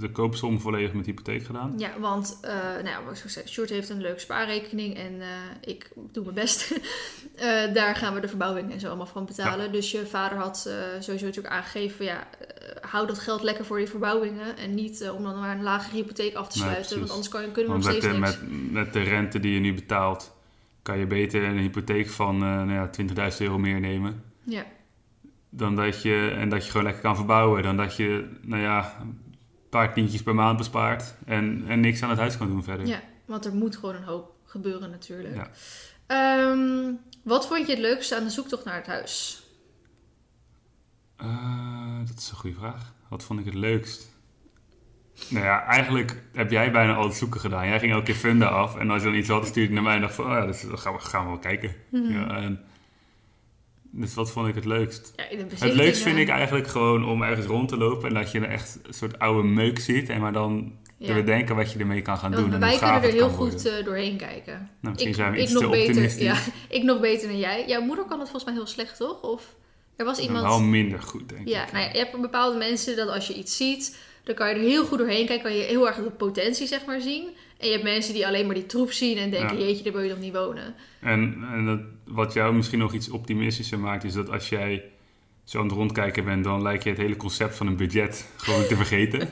Speaker 1: de koopsom volledig met hypotheek gedaan.
Speaker 2: Ja, want eh nou ja, wat ik zei, Sjoerd heeft een leuke spaarrekening en eh, ik doe mijn best. Eh, daar gaan we de verbouwing en zo allemaal van betalen. Dus je vader had sowieso natuurlijk aangegeven, ja, hou dat geld lekker voor die verbouwingen. En niet om dan maar een lagere hypotheek af te sluiten. want anders kan je, kunnen we
Speaker 1: Want
Speaker 2: nog
Speaker 1: met
Speaker 2: steeds niks.
Speaker 1: met, met de rente die je nu betaalt, kan je beter een hypotheek van nou ja, 20.000 euro meer nemen.
Speaker 2: Ja,
Speaker 1: Dan dat je, en dat je gewoon lekker kan verbouwen. Dan dat je, nou ja, een paar tientjes per maand bespaart. En, en niks aan het huis kan doen verder.
Speaker 2: ja, want er moet gewoon een hoop gebeuren natuurlijk.
Speaker 1: Ja.
Speaker 2: Ehm, wat vond je het leukste aan de zoektocht naar het huis?
Speaker 1: Eh, dat is een goede vraag. Wat vond ik het leukst? Nou ja, eigenlijk heb jij bijna al het zoeken gedaan. Jij ging elke keer Funda af. En als je dan iets had, stuurde je naar mij en dacht van... Oh ja, dus, dan gaan we, gaan we wel kijken.
Speaker 2: Mhm.
Speaker 1: Ja, en, dus wat vond ik het leukst?
Speaker 2: Ja,
Speaker 1: Het leukst vind ik eigenlijk gewoon om ergens rond te lopen... en dat je een echt een soort oude meuk ziet. En maar dan te bedenken wat je ermee kan gaan
Speaker 2: Ja,
Speaker 1: doen. En
Speaker 2: wij kunnen er heel goed
Speaker 1: worden.
Speaker 2: eh, doorheen kijken.
Speaker 1: Nou, misschien
Speaker 2: ik,
Speaker 1: zijn we iets te optimistisch.
Speaker 2: ja, ik nog beter dan jij. Jouw moeder kan het volgens mij heel slecht, toch? Of er was iemand...
Speaker 1: Wel minder goed, denk
Speaker 2: Ja,
Speaker 1: ik.
Speaker 2: nou ja, je hebt bepaalde mensen dat als je iets ziet, dan kan je er heel goed doorheen kijken. Kan je heel erg de potentie, zeg maar, zien. En je hebt mensen die alleen maar die troep zien en denken,
Speaker 1: Ja.
Speaker 2: jeetje, daar wil je nog niet wonen.
Speaker 1: En, en dat, wat jou misschien nog iets optimistischer maakt, is dat als jij zo aan het rondkijken bent, dan lijkt je het hele concept van een budget gewoon te vergeten.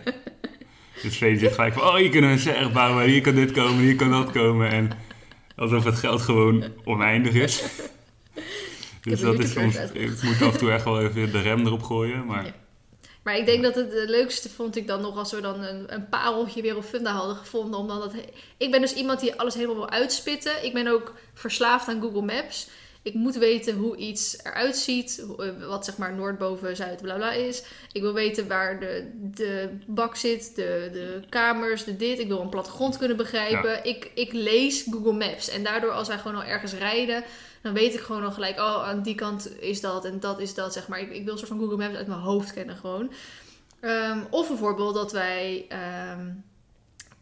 Speaker 1: dus Veen zit gelijk van, oh, hier kunnen we een serre bouwen, hier kan dit komen, hier kan dat komen. En alsof het geld gewoon oneindig is. Dus dat is soms, ik moet af en toe echt wel even de rem erop gooien. Maar
Speaker 2: Ja. Maar ik denk dat het, het leukste vond ik dan nog als we dan een, een pareltje weer op Funda hadden gevonden. Om dan dat, ik ben dus iemand die alles helemaal wil uitspitten. Ik ben ook verslaafd aan Google Maps. Ik moet weten hoe iets eruit ziet. eh, Wat zeg maar noord, boven, zuid, bla bla is. Ik wil weten waar de, de bak zit, de, de kamers, de dit. Ik wil een plattegrond kunnen begrijpen. Ik, ik lees Google Maps. En daardoor als wij gewoon al ergens rijden, dan weet ik gewoon al gelijk, oh, aan die kant is dat en dat is dat, zeg maar. Ik, ik wil een soort van Google Maps uit mijn hoofd kennen gewoon. Ehm, of bijvoorbeeld dat wij ehm,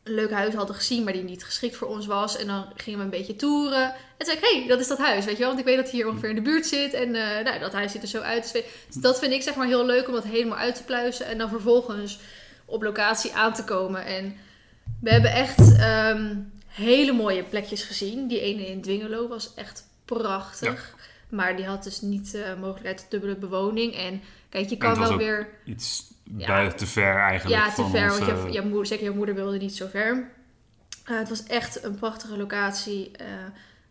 Speaker 2: een leuk huis hadden gezien, maar die niet geschikt voor ons was. En dan gingen we een beetje toeren. En zei ik, hé, hey, dat is dat huis, weet je wel. Want ik weet dat het hier ongeveer in de buurt zit. En eh, nou, dat huis ziet er zo uit. Dus Dus dat vind ik zeg maar heel leuk om dat helemaal uit te pluizen. En dan vervolgens op locatie aan te komen. En we hebben echt ehm, hele mooie plekjes gezien. Die ene in Dwingelo was echt prachtig. Maar die had dus niet de mogelijkheid tot dubbele bewoning. En kijk, je kan wel weer...
Speaker 1: iets
Speaker 2: Ja.
Speaker 1: te ver eigenlijk.
Speaker 2: Ja, te
Speaker 1: van
Speaker 2: ver.
Speaker 1: ons,
Speaker 2: Want
Speaker 1: eh,
Speaker 2: je, je moeder, zeker je moeder wilde niet zo ver. Eh, het was echt een prachtige locatie. Eh,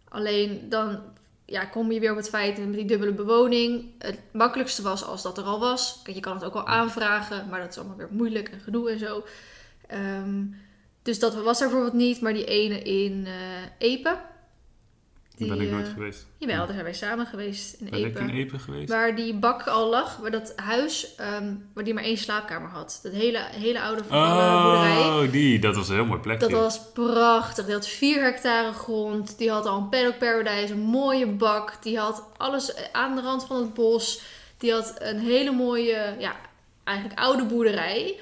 Speaker 2: alleen dan ja, kom je weer op het feit met die dubbele bewoning. Het makkelijkste was als dat er al was. Kijk, je kan het ook al aanvragen, maar dat is allemaal weer moeilijk en gedoe en zo. Ehm, dus dat was er bijvoorbeeld niet. Maar die ene in eh
Speaker 1: Daar ben ik nooit
Speaker 2: eh,
Speaker 1: geweest.
Speaker 2: Jawel, daar zijn wij samen geweest in
Speaker 1: Ben ik
Speaker 2: Epe.
Speaker 1: in Epe geweest?
Speaker 2: Waar die bak al lag, waar dat huis, ehm, waar die maar één slaapkamer had. Dat hele, hele oude vervallen boerderij.
Speaker 1: Oh, die. Dat was een heel mooi plekje.
Speaker 2: Dat was prachtig. Die had 4 hectare grond. Die had al een paddock paradise, een mooie bak. Die had alles aan de rand van het bos. Die had een hele mooie, ja, eigenlijk oude boerderij.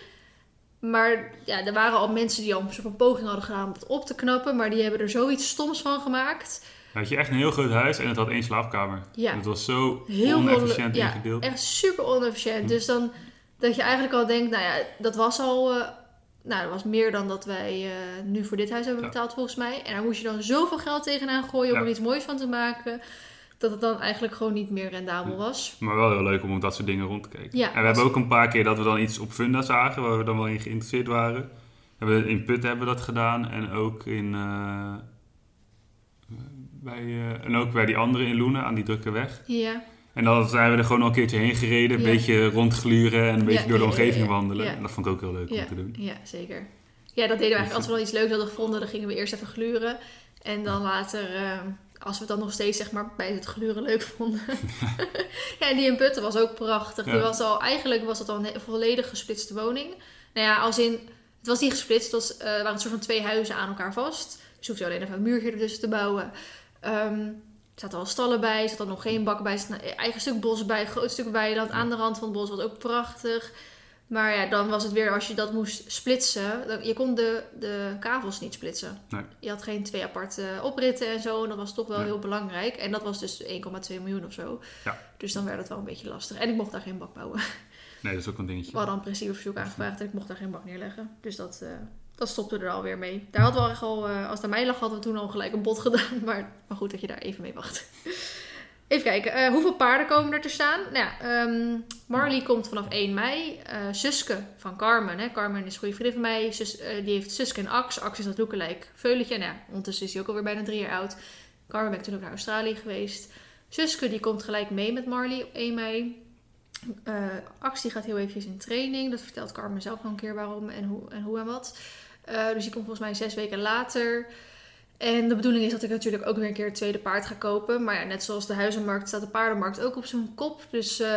Speaker 2: Maar ja, er waren al mensen die al een soort van poging hadden gedaan om het op te knappen. Maar die hebben er zoiets stoms van gemaakt.
Speaker 1: Had je echt een heel groot huis en het had één slaapkamer.
Speaker 2: Ja.
Speaker 1: Het was zo
Speaker 2: Heel
Speaker 1: onefficiënt
Speaker 2: ja,
Speaker 1: ingedeeld.
Speaker 2: Echt super onefficiënt. Dus dan dat je eigenlijk al denkt, nou ja, dat was al. eh, nou, dat was meer dan dat wij eh, nu voor dit huis hebben
Speaker 1: Ja.
Speaker 2: betaald volgens mij. En daar moest je dan zoveel geld tegenaan gooien om
Speaker 1: Ja.
Speaker 2: er iets moois van te maken. Dat het dan eigenlijk gewoon niet meer rendabel
Speaker 1: Hm.
Speaker 2: was.
Speaker 1: Maar wel heel leuk om op dat soort dingen rond te kijken.
Speaker 2: Ja,
Speaker 1: en we hebben ook een paar keer dat we dan iets op Funda zagen, waar we dan wel in geïnteresseerd waren. Hebben, in Put hebben we dat gedaan en ook in... eh, bij, eh, en ook bij die andere in Loenen, aan die drukke weg.
Speaker 2: Ja,
Speaker 1: En dan zijn we er gewoon al een keertje heen gereden, een
Speaker 2: Ja.
Speaker 1: beetje rondgluren en een beetje
Speaker 2: Ja,
Speaker 1: door de omgeving wandelen. En dat vond ik ook heel leuk om te doen.
Speaker 2: ja, zeker. Ja, dat deden we eigenlijk als we dan iets leuks hadden gevonden. Dan gingen we eerst even gluren. En dan later, eh, als we het dan nog steeds zeg maar, bij het gluren leuk vonden. ja, en die in Putten was ook prachtig. Die was al, eigenlijk was dat al een volledig gesplitste woning. Nou ja, als in, het was niet gesplitst. Het was, eh, waren een soort van twee huizen aan elkaar vast. Dus je hoefde alleen even een muurtje ertussen te bouwen. Ehm, er zaten al stallen bij, er zat dan nog geen bak bij. Er zat een eigen stuk bos bij, een groot stuk weiland aan de rand van het bos. was ook prachtig. Maar ja, dan was het weer als je dat moest splitsen. dan- Je kon de, de kavels niet splitsen.
Speaker 1: Nee.
Speaker 2: Je had geen twee aparte opritten en zo. En dat was toch wel
Speaker 1: Nee.
Speaker 2: heel belangrijk. En dat was dus 1,2 miljoen of zo.
Speaker 1: Ja.
Speaker 2: Dus dan werd het wel een beetje lastig. En ik mocht daar geen bak bouwen.
Speaker 1: Nee, dat is ook een dingetje.
Speaker 2: We hadden een principeverzoek aangevraagd en ik mocht daar geen bak neerleggen. Dus dat, eh, dat stopte er alweer mee. Daar hadden we echt al, eh, als het aan mij lag, hadden we toen al gelijk een bod gedaan. Maar, maar goed dat je daar even mee wacht. Even kijken, eh, hoeveel paarden komen er te staan? Nou ja, ehm, Marley komt vanaf 1 mei. Eh Suske van Carmen. Hè. Carmen is een goede vriendin van mij. Die heeft Suske en Ax. Ax is dat lookalike veuletje. Nou ja, ondertussen is hij ook alweer bijna drie jaar oud. Carmen ben ik toen ook naar Australië geweest. Suske die komt gelijk mee met Marley op 1 mei. Ax gaat heel eventjes in training. Dat vertelt Carmen zelf nog een keer waarom en hoe en, hoe en wat. Eh, dus die komt volgens mij zes weken later. En de bedoeling is dat ik natuurlijk ook weer een keer het tweede paard ga kopen. Maar ja, net zoals de huizenmarkt staat de paardenmarkt ook op zijn kop. Dus eh,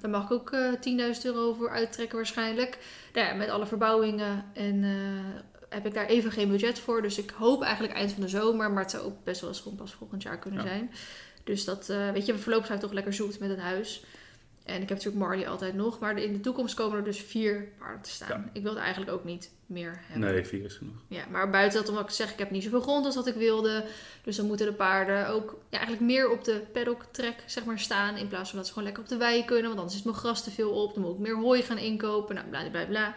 Speaker 2: daar mag ik ook eh 10.000 euro voor uittrekken waarschijnlijk. Nou ja, met alle verbouwingen en... heb ik daar even geen budget voor. Dus ik hoop eigenlijk eind van de zomer. Maar het zou ook best wel eens gewoon pas volgend jaar kunnen
Speaker 1: Ja.
Speaker 2: zijn. Dus dat, weet je, voorlopig zijn we toch lekker zoet met het huis. En ik heb natuurlijk Marley altijd nog. Maar in de toekomst komen er dus vier paarden te staan.
Speaker 1: Ja.
Speaker 2: Ik wilde eigenlijk ook niet meer hebben.
Speaker 1: Nee, vier is genoeg.
Speaker 2: Ja, maar buiten dat, omdat ik zeg, ik heb niet zoveel grond als wat ik wilde. Dus dan moeten de paarden ook ja, eigenlijk meer op de paddock track zeg maar, staan. In plaats van dat ze gewoon lekker op de wei kunnen. Want anders is mijn gras te veel op. Dan moet ik meer hooi gaan inkopen. Nou, bla bla bla.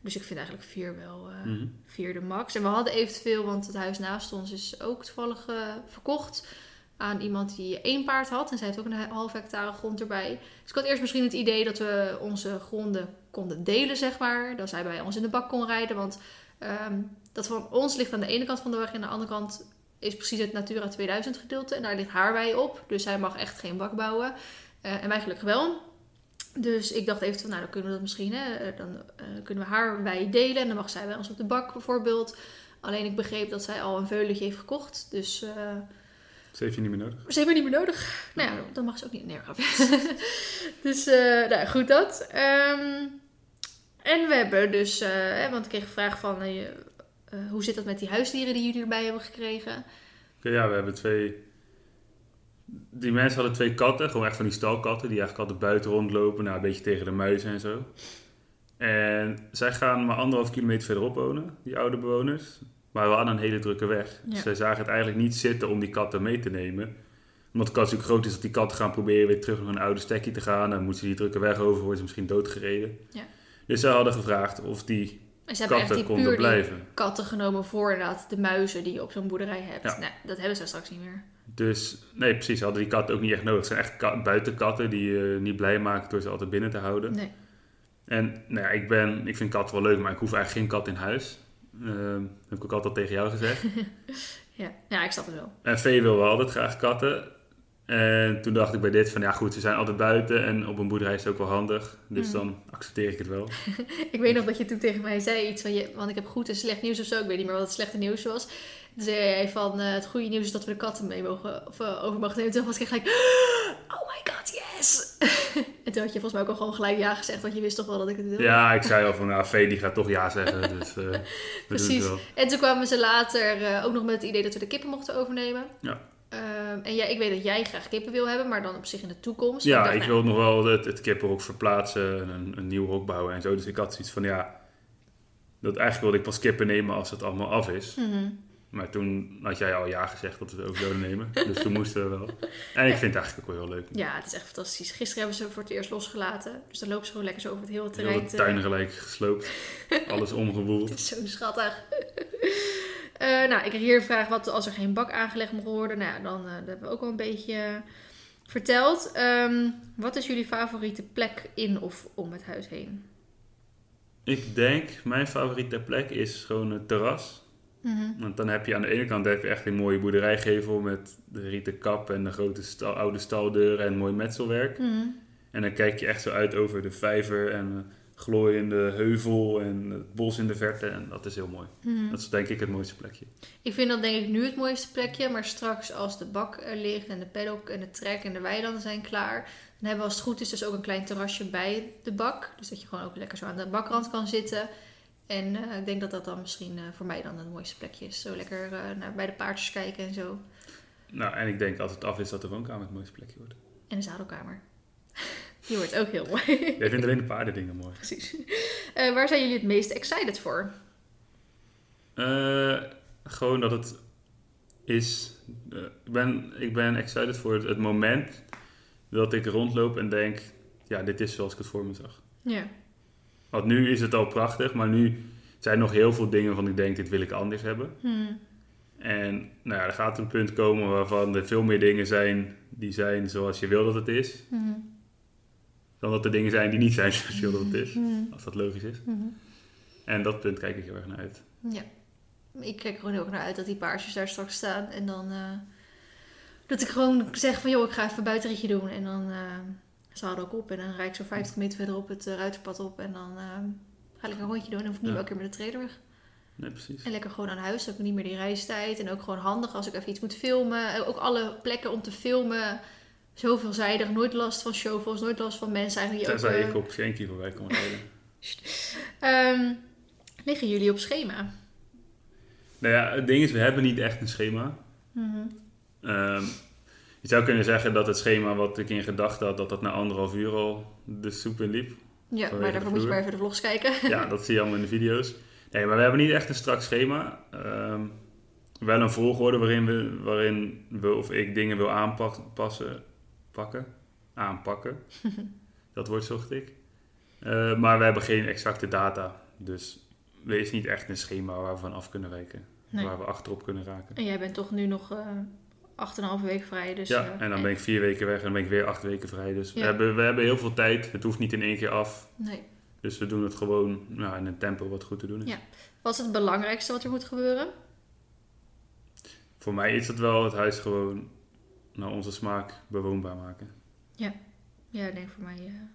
Speaker 2: Dus ik vind eigenlijk vier wel eh,
Speaker 1: Mhm.
Speaker 2: vier de max. En we hadden eventueel, want het huis naast ons is ook toevallig eh, verkocht. Aan iemand die één paard had. En zij heeft ook een half hectare grond erbij. Dus ik had eerst misschien het idee dat we onze gronden konden delen, zeg maar. Dat zij bij ons in de bak kon rijden. Want ehm, dat van ons ligt aan de ene kant van de weg. En aan de andere kant is precies het Natura 2000 gedeelte. En daar ligt haar wei op. Dus zij mag echt geen bak bouwen. Eh, en wij gelukkig wel. Dus ik dacht eventueel, nou dan kunnen we dat misschien, hè, eh, dan eh, kunnen we haar wei delen. En dan mag zij bij ons op de bak bijvoorbeeld. Alleen ik begreep dat zij al een veulentje heeft gekocht. Dus
Speaker 1: Dat heeft je niet meer nodig.
Speaker 2: ze heeft me niet meer nodig. Nou ja, dan mag ze ook niet. Nee, dus, eh, nou goed dat. Ehm, en we hebben dus, eh, want ik kreeg een vraag van, eh, hoe zit dat met die huisdieren die jullie erbij hebben gekregen?
Speaker 1: Ja, we hebben twee... Die mensen hadden twee katten, gewoon echt van die stalkatten, die eigenlijk altijd buiten rondlopen, nou, een beetje tegen de muizen en zo. En zij gaan maar anderhalf kilometer verderop wonen, die oude bewoners. Maar we hadden een hele drukke weg.
Speaker 2: Ja.
Speaker 1: Dus zij zagen het eigenlijk niet zitten om die katten mee te nemen. Omdat de kans natuurlijk groot is dat die katten gaan proberen weer terug naar een oude stekje te gaan. Dan moeten ze die drukke weg over, worden ze misschien doodgereden.
Speaker 2: Ja.
Speaker 1: Dus zij hadden gevraagd of die
Speaker 2: En ze hebben echt
Speaker 1: katten
Speaker 2: die
Speaker 1: konden
Speaker 2: puur die
Speaker 1: blijven.
Speaker 2: katten genomen voor inderdaad de muizen die je op zo'n boerderij hebt.
Speaker 1: Ja.
Speaker 2: Nou, dat hebben ze straks niet meer.
Speaker 1: Dus nee, precies. Ze hadden die katten ook niet echt nodig. Het zijn echt ka- buitenkatten die je niet blij maken door ze altijd binnen te houden.
Speaker 2: Nee.
Speaker 1: En nou ja, ik, ben, ik vind katten wel leuk, maar ik hoef eigenlijk geen kat in huis. Ehm, heb ik ook altijd tegen jou gezegd.
Speaker 2: Ja. ja, ik snap het wel.
Speaker 1: en Vee wil wel altijd graag katten. En toen dacht ik bij dit van ja goed, ze zijn altijd buiten en op een boerderij is het ook wel handig. Dus
Speaker 2: Mm.
Speaker 1: dan accepteer ik het wel.
Speaker 2: Ik weet nog dat je toen tegen mij zei iets van, je, want ik heb goed en slecht nieuws of zo. Ik weet niet meer wat het slechte nieuws was. Toen zei jij van, eh, het goede nieuws is dat we de katten mee mogen, of eh, over mogen nemen. Toen was ik echt gelijk, oh my god, yes! en toen had je volgens mij ook al gewoon gelijk ja gezegd, want je wist toch wel dat ik het wilde.
Speaker 1: Ja, ik zei al van nou, Vee die gaat toch ja zeggen. Dus eh
Speaker 2: Precies. En toen kwamen ze later ook nog met het idee dat we de kippen mochten overnemen.
Speaker 1: Ja.
Speaker 2: Ehm, en ja, ik weet dat jij graag kippen wil hebben, maar dan op zich in de toekomst.
Speaker 1: Ja,
Speaker 2: dacht,
Speaker 1: ik
Speaker 2: nou,
Speaker 1: wil nog wel het, het kippenhok verplaatsen en een, een nieuw hok bouwen en zo. Dus ik had zoiets van ja, dat eigenlijk wilde ik pas kippen nemen als het allemaal af is.
Speaker 2: mhm.
Speaker 1: Maar toen had jij al ja gezegd dat we het over zouden nemen. Dus toen moesten we wel. En ik vind het eigenlijk ook wel heel leuk.
Speaker 2: Ja, het is echt fantastisch. Gisteren hebben ze voor het eerst losgelaten. Dus dan lopen ze gewoon lekker zo over het hele
Speaker 1: Heel
Speaker 2: terrein.
Speaker 1: de
Speaker 2: te-
Speaker 1: tuin gelijk gesloopt. Alles omgewoeld.
Speaker 2: Het is zo schattig. Eh, nou, ik kreeg hier een vraag wat als er geen bak aangelegd mocht worden. Nou, ja, dan eh, dat hebben we ook wel een beetje eh, verteld. Ehm, wat is jullie favoriete plek in of om het huis heen?
Speaker 1: Ik denk, mijn favoriete plek is gewoon het terras.
Speaker 2: Mhm.
Speaker 1: Want dan heb je aan de ene kant heb je echt een mooie boerderijgevel met de rieten kap en de grote stal- oude staldeuren en mooi metselwerk.
Speaker 2: Mhm.
Speaker 1: En dan kijk je echt zo uit over de vijver en de glooiende heuvel en het bos in de verte. En dat is heel mooi.
Speaker 2: Mhm.
Speaker 1: Dat is denk ik het mooiste plekje.
Speaker 2: Ik vind dat denk ik nu het mooiste plekje. Maar straks als de bak er ligt en de paddock en de trek en de weilanden zijn klaar. Dan hebben we als het goed is dus ook een klein terrasje bij de bak. Dus dat je gewoon ook lekker zo aan de bakrand kan zitten. En eh, ik denk dat dat dan misschien eh, voor mij dan het mooiste plekje is. Zo lekker eh, naar, bij de paardjes kijken en zo.
Speaker 1: Nou, en ik denk als het af is dat de woonkamer het mooiste plekje wordt.
Speaker 2: En de zadelkamer. Die wordt ook heel mooi.
Speaker 1: Jij vindt alleen de paardendingen mooi.
Speaker 2: Precies. Waar zijn jullie het meest excited voor?
Speaker 1: Gewoon dat het is. ik, ben, ik ben excited voor het, het moment dat ik rondloop en denk: ja, dit is zoals ik het voor me zag.
Speaker 2: Ja.
Speaker 1: Want nu is het al prachtig, maar nu zijn nog heel veel dingen waarvan ik denk: dit wil ik anders hebben.
Speaker 2: Hmm.
Speaker 1: En nou ja, er gaat een punt komen waarvan er veel meer dingen zijn die zijn zoals je wil dat het is,
Speaker 2: Hmm.
Speaker 1: dan dat er dingen zijn die niet zijn zoals je wil dat het is.
Speaker 2: Hmm.
Speaker 1: Als dat logisch is. En dat punt kijk ik heel erg naar uit.
Speaker 2: Ja. Ik kijk er gewoon heel erg naar uit dat die paarsjes daar straks staan. En dan eh, dat ik gewoon zeg van joh, ik ga even een buitenritje doen. En dan uh, zadel ik op en dan rijd ik zo 50 meter verderop het uh, ruiterpad op. En dan uh, ga ik een rondje doen en hoef ik niet elke keer met de trailer weg.
Speaker 1: Nee, precies.
Speaker 2: En lekker gewoon aan huis, heb ik niet meer die reistijd. En ook gewoon handig als ik even iets moet filmen. Eh, Ook alle plekken om te filmen. Zo veelzijdig, nooit last van shovels, nooit last van mensen eigenlijk. die ook, eh,
Speaker 1: ik op Schenkie voorbij kom rijden.
Speaker 2: ehm, liggen jullie op schema?
Speaker 1: Nou ja, het ding is, we hebben niet echt een schema.
Speaker 2: Mhm.
Speaker 1: Ehm, zou kunnen zeggen dat het schema wat ik in gedachten had, dat dat na anderhalf uur al de soep in liep.
Speaker 2: Ja, maar daarvoor moet je maar even de vlogs kijken.
Speaker 1: Ja, dat zie je allemaal in de video's. Nee, maar we hebben niet echt een strak schema. Ehm, wel een volgorde waarin we, waarin we of ik dingen wil aanpassen. Pakken. Aanpakken. dat woord zocht ik. Eh, maar we hebben geen exacte data. Dus er is niet echt een schema waar we van af kunnen
Speaker 2: rekenen,
Speaker 1: Waar we achterop kunnen raken.
Speaker 2: En jij bent toch nu nog... Eh, 8,5 weken vrij. Dus,
Speaker 1: ja,
Speaker 2: eh,
Speaker 1: en dan ben ik vier weken weg en dan ben ik weer acht weken vrij. Dus we, hebben, we hebben heel veel tijd. Het hoeft niet in één keer af.
Speaker 2: Nee.
Speaker 1: Dus we doen het gewoon in een tempo wat goed te doen is.
Speaker 2: Ja. Wat is het belangrijkste wat er moet gebeuren?
Speaker 1: Voor mij is het wel het huis gewoon naar onze smaak bewoonbaar maken.
Speaker 2: Ja, ja ik denk voor mij ja.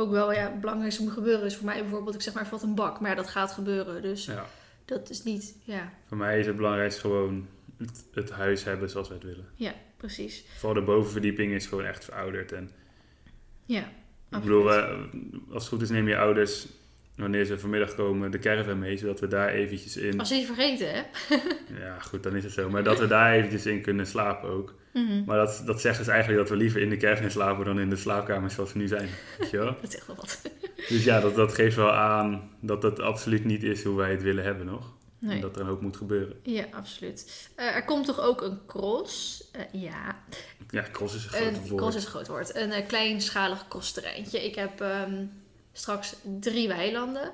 Speaker 2: ook wel. Ja, het belangrijkste moet gebeuren is voor mij bijvoorbeeld, ik zeg maar, valt een bak. Maar dat gaat gebeuren. Dus
Speaker 1: ja.
Speaker 2: dat is niet, ja.
Speaker 1: Voor mij is het belangrijkste gewoon het, het huis hebben zoals we het willen.
Speaker 2: ja, precies.
Speaker 1: Vooral de bovenverdieping is gewoon echt verouderd. En
Speaker 2: Ja,
Speaker 1: ik
Speaker 2: absoluut.
Speaker 1: bedoel, eh, als het goed is neem je ouders, wanneer ze vanmiddag komen, de caravan mee. Zodat we daar eventjes in...
Speaker 2: Als je het vergeten, hè?
Speaker 1: Ja, goed, dan is het zo. Maar dat we daar eventjes in kunnen slapen ook.
Speaker 2: Mhm.
Speaker 1: Maar dat, dat zeggen ze eigenlijk dat we liever in de caravan slapen dan in de slaapkamer zoals we nu zijn. Weet je wel?
Speaker 2: Dat is echt wel wat.
Speaker 1: Dus ja, dat, dat geeft wel aan dat dat absoluut niet is hoe wij het willen hebben nog. En dat er een hoop moet gebeuren.
Speaker 2: Ja, absoluut. Eh, er komt toch ook een cross? Eh, ja,
Speaker 1: Ja, cross is een
Speaker 2: een
Speaker 1: woord.
Speaker 2: cross is een groot woord. Een eh, kleinschalig crossterreintje. Ik heb ehm, straks drie weilanden.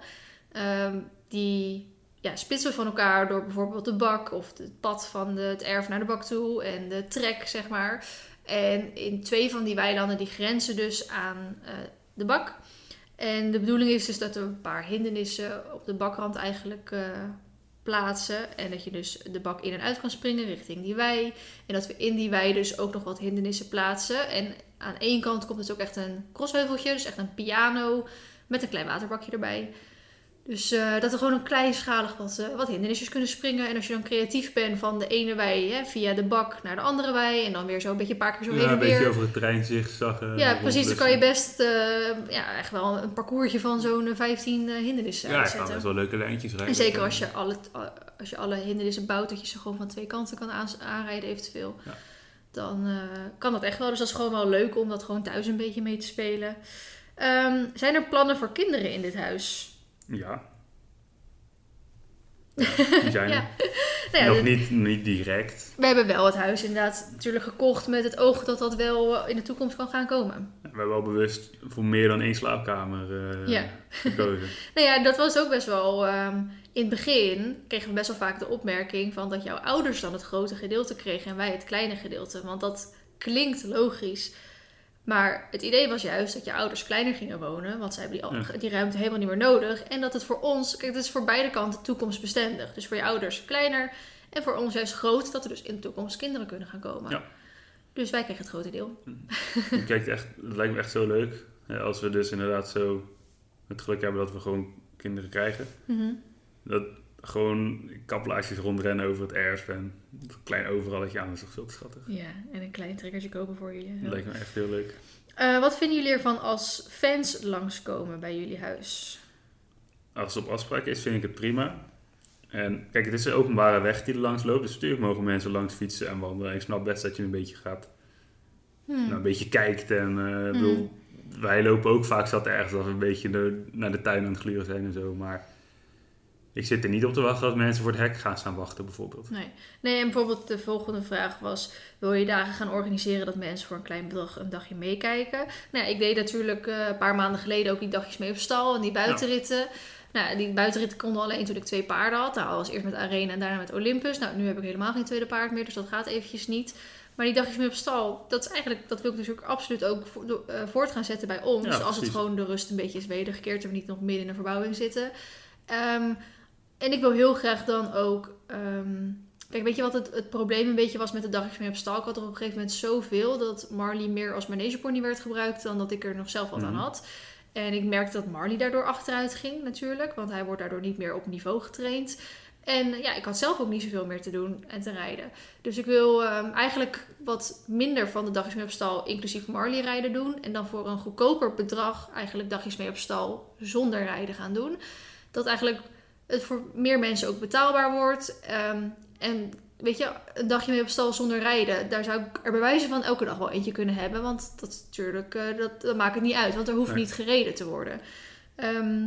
Speaker 2: Ehm, die ja, spitsen van elkaar door bijvoorbeeld de bak of het pad van de, het erf naar de bak toe en de trek, zeg maar. En in twee van die weilanden die grenzen dus aan de bak. En de bedoeling is dus dat we een paar hindernissen op de bakrand eigenlijk plaatsen. En dat je dus de bak in en uit kan springen richting die wei. En dat we in die wei dus ook nog wat hindernissen plaatsen. En aan één kant komt dus ook echt een crossheuveltje, dus echt een piano met een klein waterbakje erbij. Dus eh, dat er gewoon een kleinschalig wat, eh, wat hindernisjes kunnen springen. En als je dan creatief bent van de ene wei hè, via de bak naar de andere wei. En dan weer zo een beetje een paar keer zo heen
Speaker 1: Ja,
Speaker 2: en
Speaker 1: een
Speaker 2: weer.
Speaker 1: beetje over het terrein zigzaggen.
Speaker 2: Ja, precies. Dan kan je best ja, echt wel een parcoursje van zo'n eh, 15 eh, hindernissen
Speaker 1: Ja, ik kan
Speaker 2: uitzetten.
Speaker 1: best wel leuke lijntjes rijden.
Speaker 2: En zeker als je, alle, als je alle hindernissen bouwt, dat je ze gewoon van twee kanten kan aan- aanrijden eventueel.
Speaker 1: Ja.
Speaker 2: Dan kan dat echt wel. Dus dat is gewoon wel leuk om dat gewoon thuis een beetje mee te spelen. Ehm, zijn er plannen voor kinderen in dit huis?
Speaker 1: Ja. Ja, die zijn
Speaker 2: Ja. Nou ja,
Speaker 1: Nog niet, niet direct.
Speaker 2: we hebben wel het huis inderdaad natuurlijk gekocht met het oog dat dat wel eh, in de toekomst kan gaan komen.
Speaker 1: We hebben wel bewust voor meer dan één slaapkamer eh,
Speaker 2: Ja.
Speaker 1: gekozen.
Speaker 2: Nou ja, dat was ook best wel. ehm, in het begin kregen we best wel vaak de opmerking van dat jouw ouders dan het grote gedeelte kregen en wij het kleine gedeelte. Want dat klinkt logisch. Maar het idee was juist dat je ouders kleiner gingen wonen, want zij hebben die,
Speaker 1: Ja.
Speaker 2: die ruimte helemaal niet meer nodig. En dat het voor ons, kijk, het is voor beide kanten toekomstbestendig. Dus voor je ouders kleiner en voor ons juist groot, dat er dus in de toekomst kinderen kunnen gaan komen.
Speaker 1: Ja.
Speaker 2: Dus wij kregen het grote deel.
Speaker 1: Ik kijk echt, het lijkt me echt zo leuk. Als we dus inderdaad zo het geluk hebben dat we gewoon kinderen krijgen.
Speaker 2: Mhm.
Speaker 1: Dat gewoon kaplaasjes rondrennen over het erf en een klein overalletje aan. Dat is toch veel te schattig.
Speaker 2: Ja, en een klein trekkertje kopen voor jullie.
Speaker 1: Dat lijkt me echt heel leuk.
Speaker 2: Eh, wat vinden jullie ervan als fans langskomen bij jullie huis?
Speaker 1: Als het op afspraak is, vind ik het prima. En kijk, het is een openbare weg die er langs loopt. Dus natuurlijk mogen mensen langs fietsen en wandelen. En ik snap best dat je een beetje gaat,
Speaker 2: Hmm.
Speaker 1: nou, een beetje kijkt. En eh, bedoel, wij lopen ook vaak zat ergens als we een beetje naar de tuin aan het gluren zijn en zo. Maar ik zit er niet op te wachten dat mensen voor het hek gaan staan wachten, bijvoorbeeld.
Speaker 2: Nee. nee, en bijvoorbeeld de volgende vraag was: wil je dagen gaan organiseren dat mensen voor een klein bedrag een dagje meekijken? Nou, ja, ik deed natuurlijk eh, een paar maanden geleden ook die dagjes mee op stal en die buitenritten. Nou, die buitenritten konden alleen toen ik twee paarden had. Nou, was eerst met Arena en daarna met Olympus. Nou, nu heb ik helemaal geen tweede paard meer, dus dat gaat eventjes niet. Maar die dagjes mee op stal, dat is eigenlijk, dat wil ik ook absoluut ook eh, voort gaan zetten bij ons.
Speaker 1: Ja,
Speaker 2: als het gewoon de rust een beetje is wedergekeerd en we niet nog midden in een verbouwing zitten. Ehm, en ik wil heel graag dan ook. ehm, kijk, weet je wat het, het probleem een beetje was met de dagjes mee op stal? Ik had er op een gegeven moment zoveel dat Marley meer als manegepony werd gebruikt dan dat ik er nog zelf wat aan
Speaker 1: Mhm.
Speaker 2: had. En ik merkte dat Marley daardoor achteruit ging natuurlijk, want hij wordt daardoor niet meer op niveau getraind. En ja, ik had zelf ook niet zoveel meer te doen en te rijden. Dus ik wil ehm, eigenlijk wat minder van de dagjes mee op stal, inclusief Marley rijden doen. En dan voor een goedkoper bedrag eigenlijk dagjes mee op stal zonder rijden gaan doen. Dat eigenlijk het voor meer mensen ook betaalbaar wordt. Ehm, en weet je, een dagje mee op stal zonder rijden. Daar zou ik er bij wijze van elke dag wel eentje kunnen hebben. Want dat is natuurlijk, eh, dat, dat maakt het niet uit. Want er hoeft
Speaker 1: Nee.
Speaker 2: niet gereden te worden. Ehm,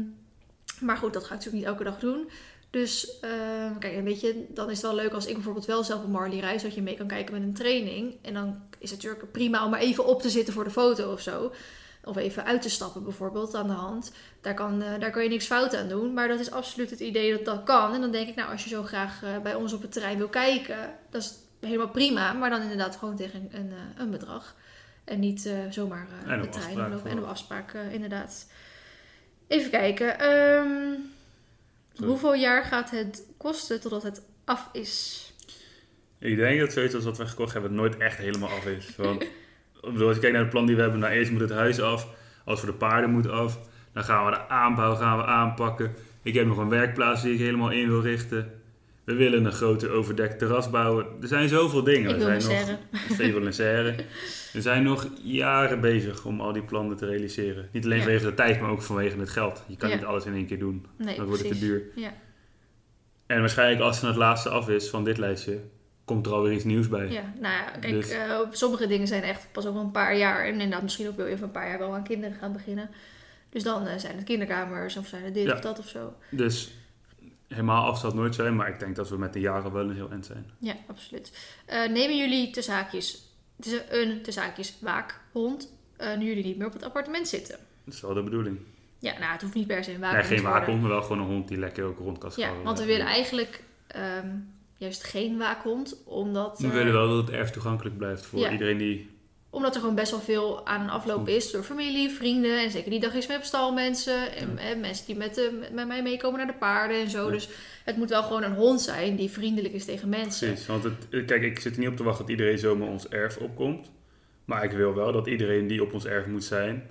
Speaker 2: maar goed, dat ga ik natuurlijk niet elke dag doen. Dus ehm, kijk, een beetje, dan is het wel leuk als ik bijvoorbeeld wel zelf een Marley reis, dat je mee kan kijken met een training. En dan is het natuurlijk prima om maar even op te zitten voor de foto of zo. Of even uit te stappen bijvoorbeeld aan de hand. Daar kan, eh, daar kan je niks fout aan doen. Maar dat is absoluut het idee dat dat kan. En dan denk ik, nou, als je zo graag eh, bij ons op het terrein wil kijken, dat is helemaal prima. Maar dan inderdaad gewoon tegen een, een, eh, een bedrag. En niet zomaar
Speaker 1: En op
Speaker 2: de trein lopen. En op afspraak, inderdaad. Even kijken. ehm, hoeveel jaar gaat het kosten totdat het af is?
Speaker 1: Ik denk dat zoiets als wat we gekocht hebben nooit echt helemaal af is. Want bedoel, als je kijkt naar het plan die we hebben, nou eerst moet het huis af. Als voor de paarden moet af. Dan gaan we de aanbouw gaan we aanpakken. Ik heb nog een werkplaats die ik helemaal in wil richten. We willen een grote overdekt terras bouwen. Er zijn zoveel dingen.
Speaker 2: Ik
Speaker 1: We zijn nog wil een serre. We zijn nog jaren bezig om al die plannen te realiseren. Niet alleen
Speaker 2: Ja.
Speaker 1: vanwege de tijd, maar ook vanwege het geld. Je kan
Speaker 2: Ja.
Speaker 1: niet alles in één keer doen.
Speaker 2: Nee,
Speaker 1: Dan wordt het te duur.
Speaker 2: Ja.
Speaker 1: En waarschijnlijk als het het laatste af is van dit lijstje, komt er alweer iets nieuws bij.
Speaker 2: Ja, nou ja, kijk,
Speaker 1: Dus-
Speaker 2: eh, sommige dingen zijn echt pas over een paar jaar. En inderdaad, misschien ook wil je over een paar jaar wel aan kinderen gaan beginnen. Dus dan eh, zijn het kinderkamers of zijn het dit
Speaker 1: Ja.
Speaker 2: of dat of zo.
Speaker 1: Dus helemaal af zal het nooit zijn, maar ik denk dat we met de jaren wel een heel eind zijn.
Speaker 2: Ja, absoluut. Eh, nemen jullie te zaakjes, een te zaakjes waakhond, nu jullie niet meer op het appartement zitten?
Speaker 1: Dat is wel de bedoeling.
Speaker 2: Ja, nou, het hoeft niet per se een
Speaker 1: Nee,
Speaker 2: waakhond
Speaker 1: geen
Speaker 2: te worden.
Speaker 1: waakhond, maar wel gewoon een hond die lekker ook rond kan
Speaker 2: Ja, want we willen eigenlijk ehm, juist geen waakhond, omdat,
Speaker 1: We
Speaker 2: eh,
Speaker 1: willen wel dat het erf toegankelijk blijft voor
Speaker 2: Ja.
Speaker 1: iedereen die...
Speaker 2: omdat er gewoon best wel veel aan een afloop is door familie, vrienden en zeker die dag is met op stal mensen en, en mensen die met, de, met mij meekomen naar de paarden en zo.
Speaker 1: Ja.
Speaker 2: Dus het moet wel gewoon een hond zijn die vriendelijk is tegen mensen.
Speaker 1: Precies, want het, kijk, ik zit er niet op te wachten dat iedereen zomaar ons erf opkomt. Maar ik wil wel dat iedereen die op ons erf moet zijn,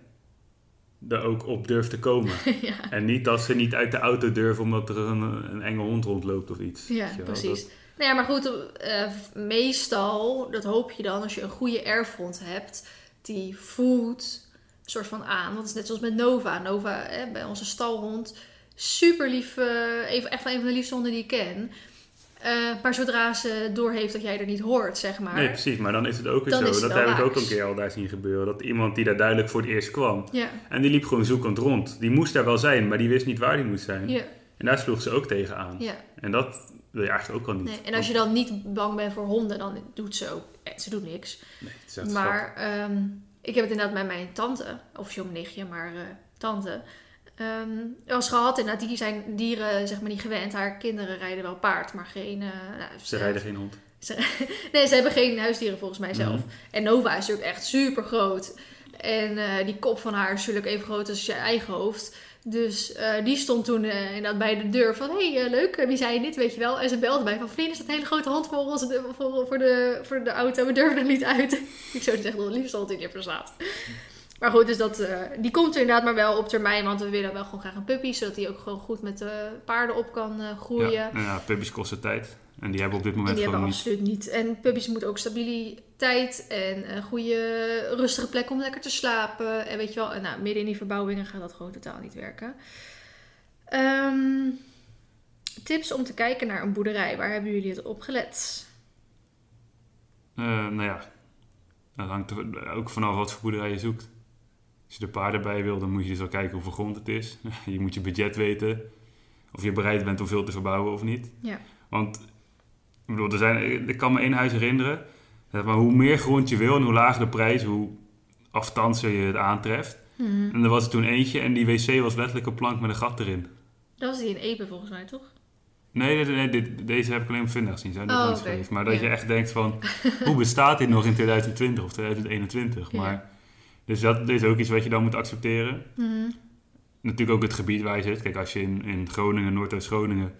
Speaker 1: er ook op durft te komen.
Speaker 2: ja.
Speaker 1: en niet dat ze niet uit de auto durven omdat er een, een enge hond rondloopt of iets.
Speaker 2: Ja, precies.
Speaker 1: dat-
Speaker 2: Nou ja, maar goed, eh, meestal, dat hoop je dan als je een goede erfhond hebt, die voelt een soort van aan. Want het is net zoals met Nova. Nova, hè, bij onze stalhond, super lief, even, echt wel een van de liefste honden die ik ken. Eh, maar zodra ze doorheeft dat jij er niet hoort, zeg maar.
Speaker 1: Nee, precies. Maar dan is het ook weer zo. Dat heb ik ook een keer al daar zien gebeuren. Dat iemand die daar duidelijk voor het eerst kwam.
Speaker 2: Ja,
Speaker 1: En die liep gewoon zoekend rond. Die moest daar wel zijn, maar die wist niet waar die moest zijn.
Speaker 2: ja,
Speaker 1: En daar sloeg ze ook tegen aan.
Speaker 2: ja.
Speaker 1: En dat wil je eigenlijk ook al niet.
Speaker 2: Nee. En als je dan niet bang bent voor honden, dan doet ze ook, eh, ze doet niks.
Speaker 1: Nee, het is
Speaker 2: Maar ehm, ik heb het inderdaad met mijn tante, officieel mijn nichtje, maar eh, tante. ehm was gehad inderdaad, die zijn dieren zeg maar niet gewend. Haar kinderen rijden wel paard, maar geen... eh, nou,
Speaker 1: Ze rijden geen hond.
Speaker 2: Nee, ze hebben geen huisdieren volgens mij zelf.
Speaker 1: Mhm.
Speaker 2: En Nova is natuurlijk echt super groot. En die kop van haar is natuurlijk even groot als je eigen hoofd. Dus eh, die stond toen eh, inderdaad bij de deur van... Hé, hey, eh, leuk, wie zei dit, weet je wel? En ze belde mij van... Vriend, is dat een hele grote hond voor, ons, voor, voor, de, voor de auto? We durven er niet uit. ik zou zeggen, de liefste hond die er staat. Maar goed, dus dat, die komt er inderdaad maar wel op termijn. Want we willen wel gewoon graag een puppy. Zodat hij ook gewoon goed met de paarden op kan groeien.
Speaker 1: Ja, nou ja, puppies kosten tijd. En die hebben op dit
Speaker 2: En
Speaker 1: moment
Speaker 2: die
Speaker 1: gewoon
Speaker 2: hebben
Speaker 1: niet.
Speaker 2: absoluut niet. En puppies moeten ook stabiliteit en een goede rustige plek om lekker te slapen. En weet je wel, nou, midden in die verbouwingen gaat dat gewoon totaal niet werken. Ehm, tips om te kijken naar een boerderij. Waar hebben jullie het op gelet?
Speaker 1: Eh, nou ja, dat hangt er ook vanaf wat voor boerderij je zoekt. Als je de paarden bij wil, dan moet je dus wel kijken hoeveel grond het is. Je moet je budget weten. Of je bereid bent om veel te verbouwen of niet.
Speaker 2: Ja.
Speaker 1: Want ik bedoel, er zijn, ik kan me één huis herinneren. Maar hoe meer grond je wil en hoe lager de prijs, hoe aftanser je het aantreft.
Speaker 2: Mhm.
Speaker 1: En er was er toen eentje en die wc was letterlijk een plank met een gat erin.
Speaker 2: Dat was die in Epe volgens mij, toch?
Speaker 1: Nee, nee, nee dit, deze heb ik alleen op Vindag gezien. Zijn
Speaker 2: Oh,
Speaker 1: geweest. Maar dat
Speaker 2: Ja.
Speaker 1: je echt denkt van, hoe bestaat dit nog in 2020 of 2021?
Speaker 2: Ja.
Speaker 1: Maar, dus dat is ook iets wat je dan moet accepteren.
Speaker 2: Mhm.
Speaker 1: Natuurlijk ook het gebied waar je zit. Kijk, als je in, in Groningen, Noordoost-Groningen,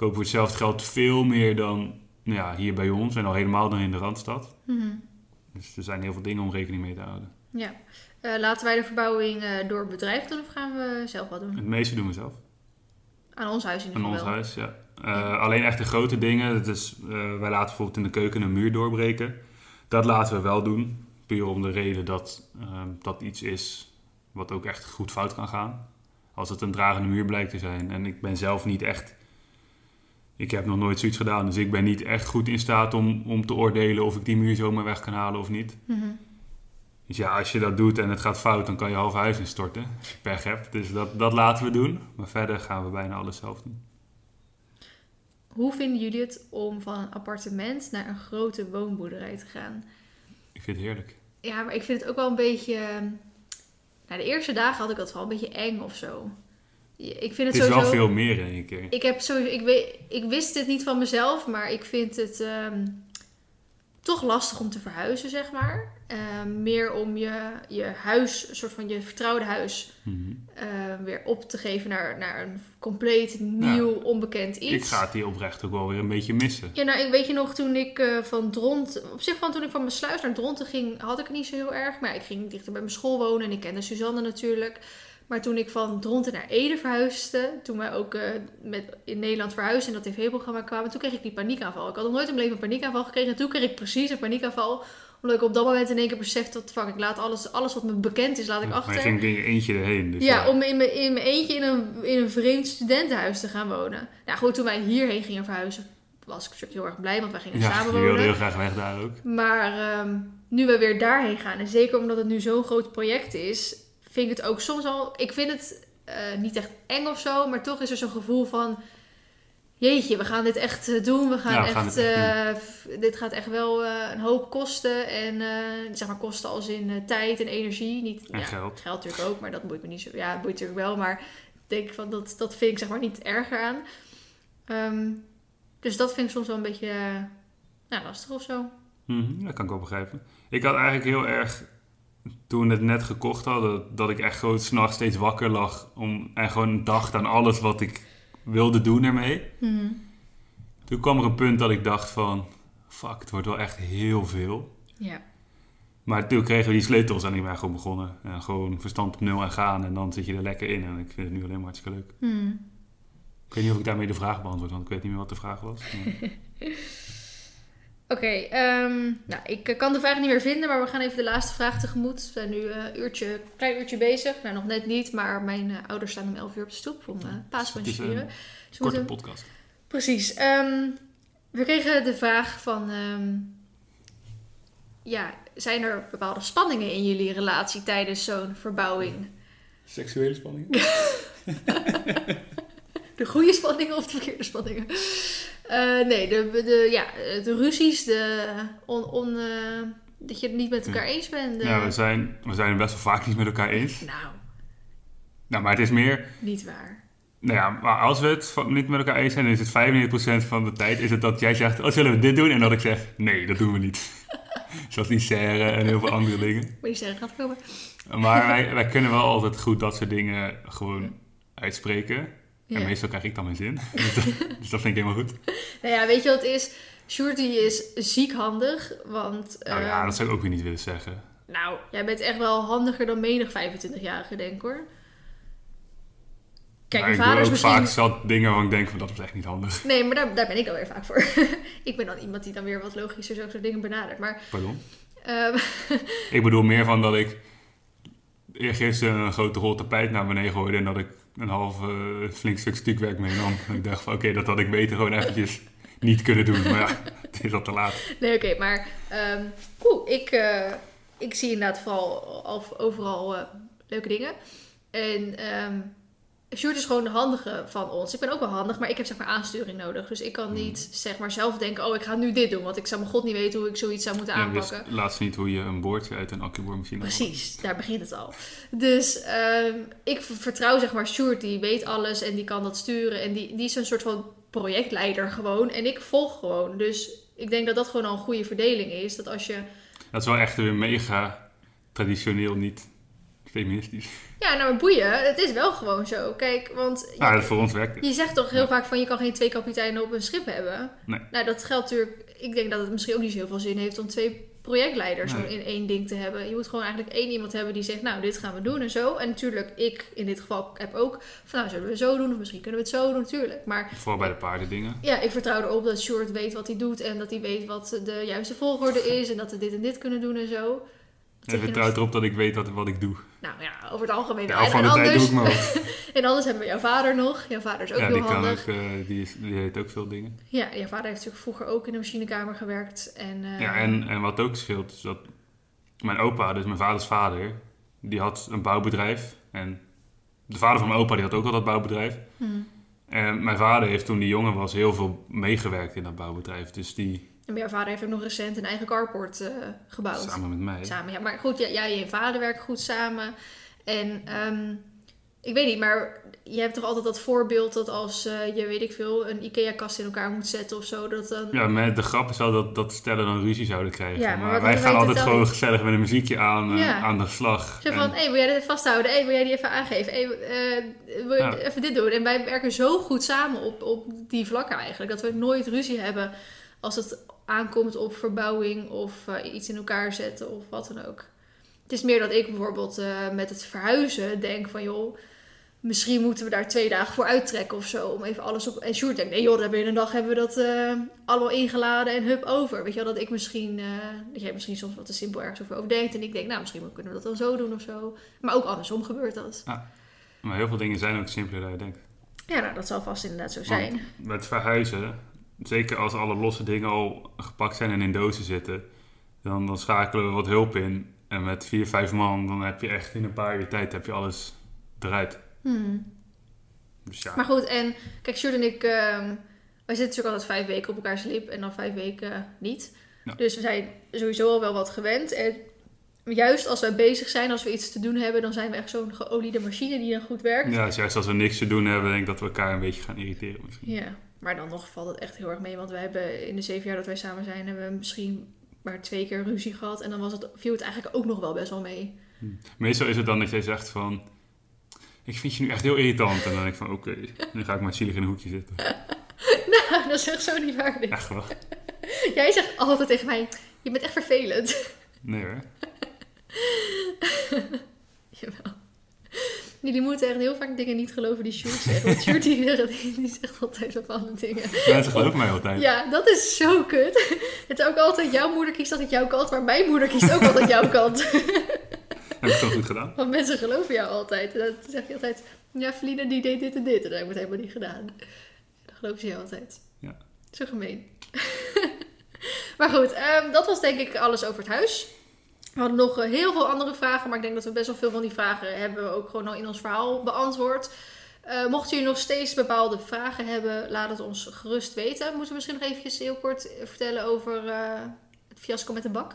Speaker 1: kopen voor hetzelfde geld veel meer dan nou ja, hier bij ons. En al helemaal dan in de Randstad.
Speaker 2: Mhm.
Speaker 1: Dus er zijn heel veel dingen om rekening mee te houden.
Speaker 2: Ja. Eh, laten wij de verbouwing eh, door het bedrijf doen of gaan we zelf wat doen?
Speaker 1: Het meeste doen we zelf.
Speaker 2: Aan ons huis in ieder
Speaker 1: Aan
Speaker 2: geval
Speaker 1: ons
Speaker 2: wel.
Speaker 1: huis, ja. Eh, Alleen echt de grote dingen. Dat is, wij laten bijvoorbeeld in de keuken een muur doorbreken. Dat laten we wel doen. Puur om de reden dat eh, dat iets is wat ook echt goed fout kan gaan. Als het een dragende muur blijkt te zijn. En ik ben zelf niet echt Ik heb nog nooit zoiets gedaan, dus ik ben niet echt goed in staat om, om te oordelen of ik die muur zomaar weg kan halen of niet.
Speaker 2: Mhm.
Speaker 1: Dus ja, als je dat doet en het gaat fout, dan kan je half huis instorten. Als je pech hebt. Dus dat, dat laten we doen. Maar verder gaan we bijna alles zelf doen.
Speaker 2: Hoe vinden jullie het om van een appartement naar een grote woonboerderij te gaan?
Speaker 1: Ik vind het heerlijk.
Speaker 2: Ja, maar ik vind het ook wel een beetje... Nou, de eerste dagen had ik dat wel een beetje eng of zo. Ik vind het,
Speaker 1: Het is
Speaker 2: sowieso...
Speaker 1: wel veel meer in één keer.
Speaker 2: Ik, heb sowieso, ik, weet, ik wist het niet van mezelf, maar ik vind het ehm, toch lastig om te verhuizen, zeg maar. Ehm, meer om je, je huis, een soort van je vertrouwde huis,
Speaker 1: Mhm.
Speaker 2: eh, weer op te geven naar, naar een compleet nieuw, onbekend iets.
Speaker 1: Ik ga het hier oprecht ook wel weer een beetje missen.
Speaker 2: Ja, nou, ik weet je nog, toen ik eh, van Dront... Op zich van toen ik van mijn sluis naar Dronten ging, had ik het niet zo heel erg. Maar ja, ik ging dichter bij mijn school wonen en ik kende Suzanne natuurlijk. Maar toen ik van Dronten naar Ede verhuisde, toen wij ook eh, met, in Nederland verhuisden en dat tv-programma kwamen, toen kreeg ik die paniekaanval. Ik had nog nooit in mijn leven een paniekaanval gekregen. En toen kreeg ik precies een paniekaanval, omdat ik op dat moment in één keer besefte dat, fuck, ik laat alles, alles wat me bekend is, laat ik
Speaker 1: Maar
Speaker 2: achter.
Speaker 1: je ging in je eentje erheen. Dus
Speaker 2: ja, om in mijn, in mijn eentje in een, in een vreemd studentenhuis te gaan wonen. Nou goed, toen wij hierheen gingen verhuizen, was ik natuurlijk heel erg blij, want wij gingen
Speaker 1: Ja,
Speaker 2: samen
Speaker 1: je wilde
Speaker 2: wonen.
Speaker 1: heel graag weg daar ook.
Speaker 2: Maar ehm, nu we weer daarheen gaan, en zeker omdat het nu zo'n groot project is, vind ik het ook soms al. Ik vind het eh, niet echt eng of zo, maar toch is er zo'n gevoel van. Jeetje, we gaan dit echt eh, doen. We gaan
Speaker 1: Ja, we gaan
Speaker 2: echt.
Speaker 1: echt
Speaker 2: eh, dit gaat echt wel een hoop kosten. En zeg maar kosten als in tijd en energie. Niet,
Speaker 1: En
Speaker 2: ja,
Speaker 1: geld.
Speaker 2: Geld natuurlijk ook, maar dat boeit me niet zo. Ja, boeit natuurlijk wel. Maar ik denk van dat, dat vind ik zeg maar niet erger aan. Ehm, dus dat vind ik soms wel een beetje nou, lastig of zo.
Speaker 1: Mhm, dat kan ik wel begrijpen. Ik had eigenlijk heel erg, toen we het net gekocht hadden, dat ik echt gewoon s'nachts steeds wakker lag. Om, en gewoon dacht aan alles wat ik wilde doen ermee. Toen kwam er een punt dat ik dacht van, fuck, het wordt wel echt heel veel.
Speaker 2: Ja.
Speaker 1: Maar toen kregen we die sleutels en ik ben gewoon begonnen. En gewoon verstand op nul en gaan en dan zit je er lekker in. En ik vind het nu alleen maar hartstikke leuk.
Speaker 2: Hmm.
Speaker 1: Ik weet niet of ik daarmee de vraag beantwoord, want ik weet niet meer wat de vraag was. Maar-
Speaker 2: Oké, ehm, nou, ik eh, kan de vraag niet meer vinden, maar we gaan even de laatste vraag tegemoet. We zijn nu een uurtje, klein uurtje bezig. Nou, nog net niet, maar mijn eh, ouders staan om 11 uur op de stoep om uh,
Speaker 1: Het
Speaker 2: te vieren.
Speaker 1: een
Speaker 2: Dus
Speaker 1: korte
Speaker 2: moeten-
Speaker 1: podcast.
Speaker 2: Precies. ehm, we kregen de vraag van... ehm, ja, zijn er bepaalde spanningen in jullie relatie tijdens zo'n verbouwing?
Speaker 1: Seksuele spanning?
Speaker 2: De goede spanningen of de verkeerde spanningen? Eh, nee, de, de, ja, de ruzies, de on, on, eh, dat je het niet met elkaar eens bent. de-
Speaker 1: Ja, we zijn, we zijn best wel vaak niet met elkaar eens.
Speaker 2: Nou,
Speaker 1: Nou, maar het is meer...
Speaker 2: niet waar.
Speaker 1: Nou ja, maar als we het niet met elkaar eens zijn, dan is het 95% van de tijd is het dat jij zegt, oh, zullen we dit doen? En dat ik zeg, nee, dat doen we niet. Zoals die serre en heel veel andere dingen.
Speaker 2: Maar die zeggen gaat komen.
Speaker 1: Maar wij, wij kunnen wel altijd goed dat soort dingen gewoon uitspreken.
Speaker 2: Ja.
Speaker 1: En meestal krijg ik dan mijn zin. dus, dat, dus dat vind ik helemaal goed.
Speaker 2: Nou ja, weet je wat het is? Shorty is ziek handig, want...
Speaker 1: Nou ja,
Speaker 2: ehm,
Speaker 1: dat zou ik ook weer niet willen zeggen.
Speaker 2: Nou, jij bent echt wel handiger dan menig 25-jarige, denk ik hoor. Kijk, mijn
Speaker 1: ik
Speaker 2: vader is
Speaker 1: ook
Speaker 2: misschien...
Speaker 1: vaak zat dingen waarvan ik denk van, dat is echt niet handig.
Speaker 2: Nee, maar daar, daar ben ik dan weer vaak voor. ik ben dan iemand die dan weer wat logischer zulke dingen benadert. Maar
Speaker 1: Pardon?
Speaker 2: ehm,
Speaker 1: Ik bedoel meer van dat ik eergisteren een grote rol tapijt naar beneden gooide en dat ik een half eh, flink stuk stukwerk meenam. En ik dacht van oké, dat had ik beter gewoon eventjes niet kunnen doen. Maar ja, het is al te laat.
Speaker 2: nee, oké, maar ehm oeh, ik, eh, ik zie inderdaad vooral al- overal eh, leuke dingen. En ehm Sjoerd is gewoon de handige van ons. Ik ben ook wel handig, maar ik heb zeg maar aansturing nodig. Dus ik kan niet zeg maar zelf denken, oh ik ga nu dit doen. Want ik zou mijn god niet weten hoe ik zoiets zou moeten
Speaker 1: Ja,
Speaker 2: aanpakken.
Speaker 1: wist laatst niet hoe je een boordje uit een accuboormachine haalt.
Speaker 2: Precies, daar begint het al. Dus ehm, ik vertrouw zeg maar Sjoerd, die weet alles en die kan dat sturen. En die, die is een soort van projectleider gewoon. En ik volg gewoon. Dus ik denk dat dat gewoon al een goede verdeling is. Dat als je...
Speaker 1: Dat is wel echt weer mega traditioneel niet feministisch.
Speaker 2: Ja, nou maar boeien, het is wel gewoon zo. Kijk, want je,
Speaker 1: dat voor ons werkt het.
Speaker 2: je zegt toch heel
Speaker 1: Ja.
Speaker 2: vaak van je kan geen twee kapiteinen op een schip hebben.
Speaker 1: Nee.
Speaker 2: Nou, dat geldt natuurlijk... Ik denk dat het misschien ook niet zo heel veel zin heeft om twee projectleiders
Speaker 1: Nee.
Speaker 2: in één ding te hebben. Je moet gewoon eigenlijk één iemand hebben die zegt, nou, dit gaan we doen en zo. En natuurlijk, ik in dit geval heb ook van, nou, zullen we zo doen of misschien kunnen we het zo doen, natuurlijk. Maar
Speaker 1: Vooral bij de paardendingen.
Speaker 2: ja, ik vertrouw erop dat Short weet wat hij doet en dat hij weet wat de juiste volgorde is en dat we dit en dit kunnen doen en zo.
Speaker 1: En vertrouwt erop dat ik weet wat ik doe.
Speaker 2: Nou ja, over het algemeen wel. En,
Speaker 1: doe
Speaker 2: anders,
Speaker 1: ik
Speaker 2: en anders hebben we jouw vader nog. Jouw vader is ook
Speaker 1: Ja,
Speaker 2: heel
Speaker 1: die kan
Speaker 2: handig.
Speaker 1: ook, eh, die, is, die weet ook veel dingen.
Speaker 2: Ja, jouw vader heeft natuurlijk vroeger ook in de machinekamer gewerkt. En, eh,
Speaker 1: Ja, en, en wat ook scheelt is dat mijn opa, dus mijn vaders vader, die had een bouwbedrijf. En de vader van mijn opa, die had ook al dat bouwbedrijf.
Speaker 2: hm.
Speaker 1: En mijn vader heeft toen die jongen was heel veel meegewerkt in dat bouwbedrijf. Dus die,
Speaker 2: En jouw vader heeft ook nog recent een eigen carport eh, gebouwd.
Speaker 1: samen met mij.
Speaker 2: Samen, ja. Maar goed, ja, jij en je vader werken goed samen. En ehm, ik weet niet, maar je hebt toch altijd dat voorbeeld dat als eh, je, weet ik veel, een IKEA-kast in elkaar moet zetten of zo, dat dan...
Speaker 1: Ja, maar de grap is wel dat, dat stellen dan ruzie zouden krijgen.
Speaker 2: Ja, maar
Speaker 1: wij gaan altijd gewoon gezellig met een muziekje aan, eh, aan de slag.
Speaker 2: Zo
Speaker 1: En-
Speaker 2: van, hé, wil jij dit vasthouden? Hé, wil jij die even aangeven? Wil je
Speaker 1: Ja.
Speaker 2: even dit doen? En wij werken zo goed samen op, op die vlakken eigenlijk, dat we nooit ruzie hebben als het aankomt op verbouwing of eh, iets in elkaar zetten of wat dan ook. Het is meer dat ik bijvoorbeeld eh, met het verhuizen denk van, joh, misschien moeten we daar twee dagen voor uittrekken of zo, om even alles op... En Sjoerd denkt, nee joh, dan hebben we in een dag hebben we dat eh, allemaal ingeladen en hup over. Weet je wel, dat ik misschien, dat jij misschien soms wat te simpel ergens over overdenkt en ik denk, nou, misschien kunnen we dat dan zo doen of zo. Maar ook andersom gebeurt dat.
Speaker 1: Maar heel veel dingen zijn ook simpeler dan je denkt.
Speaker 2: Ja, nou, dat zal vast inderdaad zo zijn.
Speaker 1: Met verhuizen, zeker als alle losse dingen al gepakt zijn en in dozen zitten, dan, dan schakelen we wat hulp in. En met vier, vijf man, dan heb je echt in een paar uur tijd heb je alles eruit.
Speaker 2: Hmm.
Speaker 1: Dus ja,
Speaker 2: Maar goed, en kijk, Sjoerd en ik, ehm, wij zitten natuurlijk altijd vijf weken op elkaars lip en dan vijf weken niet.
Speaker 1: Ja.
Speaker 2: Dus we zijn sowieso al wel wat gewend. En juist als wij bezig zijn, als we iets te doen hebben, dan zijn we echt zo'n geoliede machine die dan goed werkt.
Speaker 1: ja dus juist als we niks te doen hebben, denk ik dat we elkaar een beetje gaan irriteren misschien.
Speaker 2: Ja, maar dan nog valt het echt heel erg mee. Want we hebben in de zeven jaar dat wij samen zijn, hebben we misschien maar twee keer ruzie gehad. En dan was het, viel het eigenlijk ook nog wel best wel mee.
Speaker 1: Meestal is het dan dat jij zegt van, ik vind je nu echt heel irritant. En dan denk ik van, oké, nu ga ik maar zielig in een hoekje zitten.
Speaker 2: nou, dat is echt zo niet waar.
Speaker 1: Echt wel.
Speaker 2: Jij zegt altijd tegen mij, je bent echt vervelend.
Speaker 1: Nee hoor.
Speaker 2: Jawel. Jullie moeten echt heel vaak dingen niet geloven die Sjoerd zegt. Want Sjoerd die, die zegt altijd bepaalde dingen.
Speaker 1: Mensen geloven mij altijd.
Speaker 2: Ja, dat is zo kut. Het is ook altijd, jouw moeder kiest altijd jouw kant, maar mijn moeder kiest ook altijd jouw kant.
Speaker 1: Heb ik het goed gedaan?
Speaker 2: Want mensen geloven jou altijd. En dan zeg je altijd, ja, Feline die deed dit en dit. En dat heb ik het helemaal niet gedaan. Dan geloven ze je altijd.
Speaker 1: Ja.
Speaker 2: Zo gemeen. maar goed, ehm, dat was denk ik alles over het huis. We hadden nog eh, heel veel andere vragen, maar ik denk dat we best wel veel van die vragen hebben we ook gewoon al in ons verhaal beantwoord. Eh, mochten jullie nog steeds bepaalde vragen hebben, laat het ons gerust weten. Moeten we misschien nog eventjes heel kort vertellen over eh, het fiasco met de bak?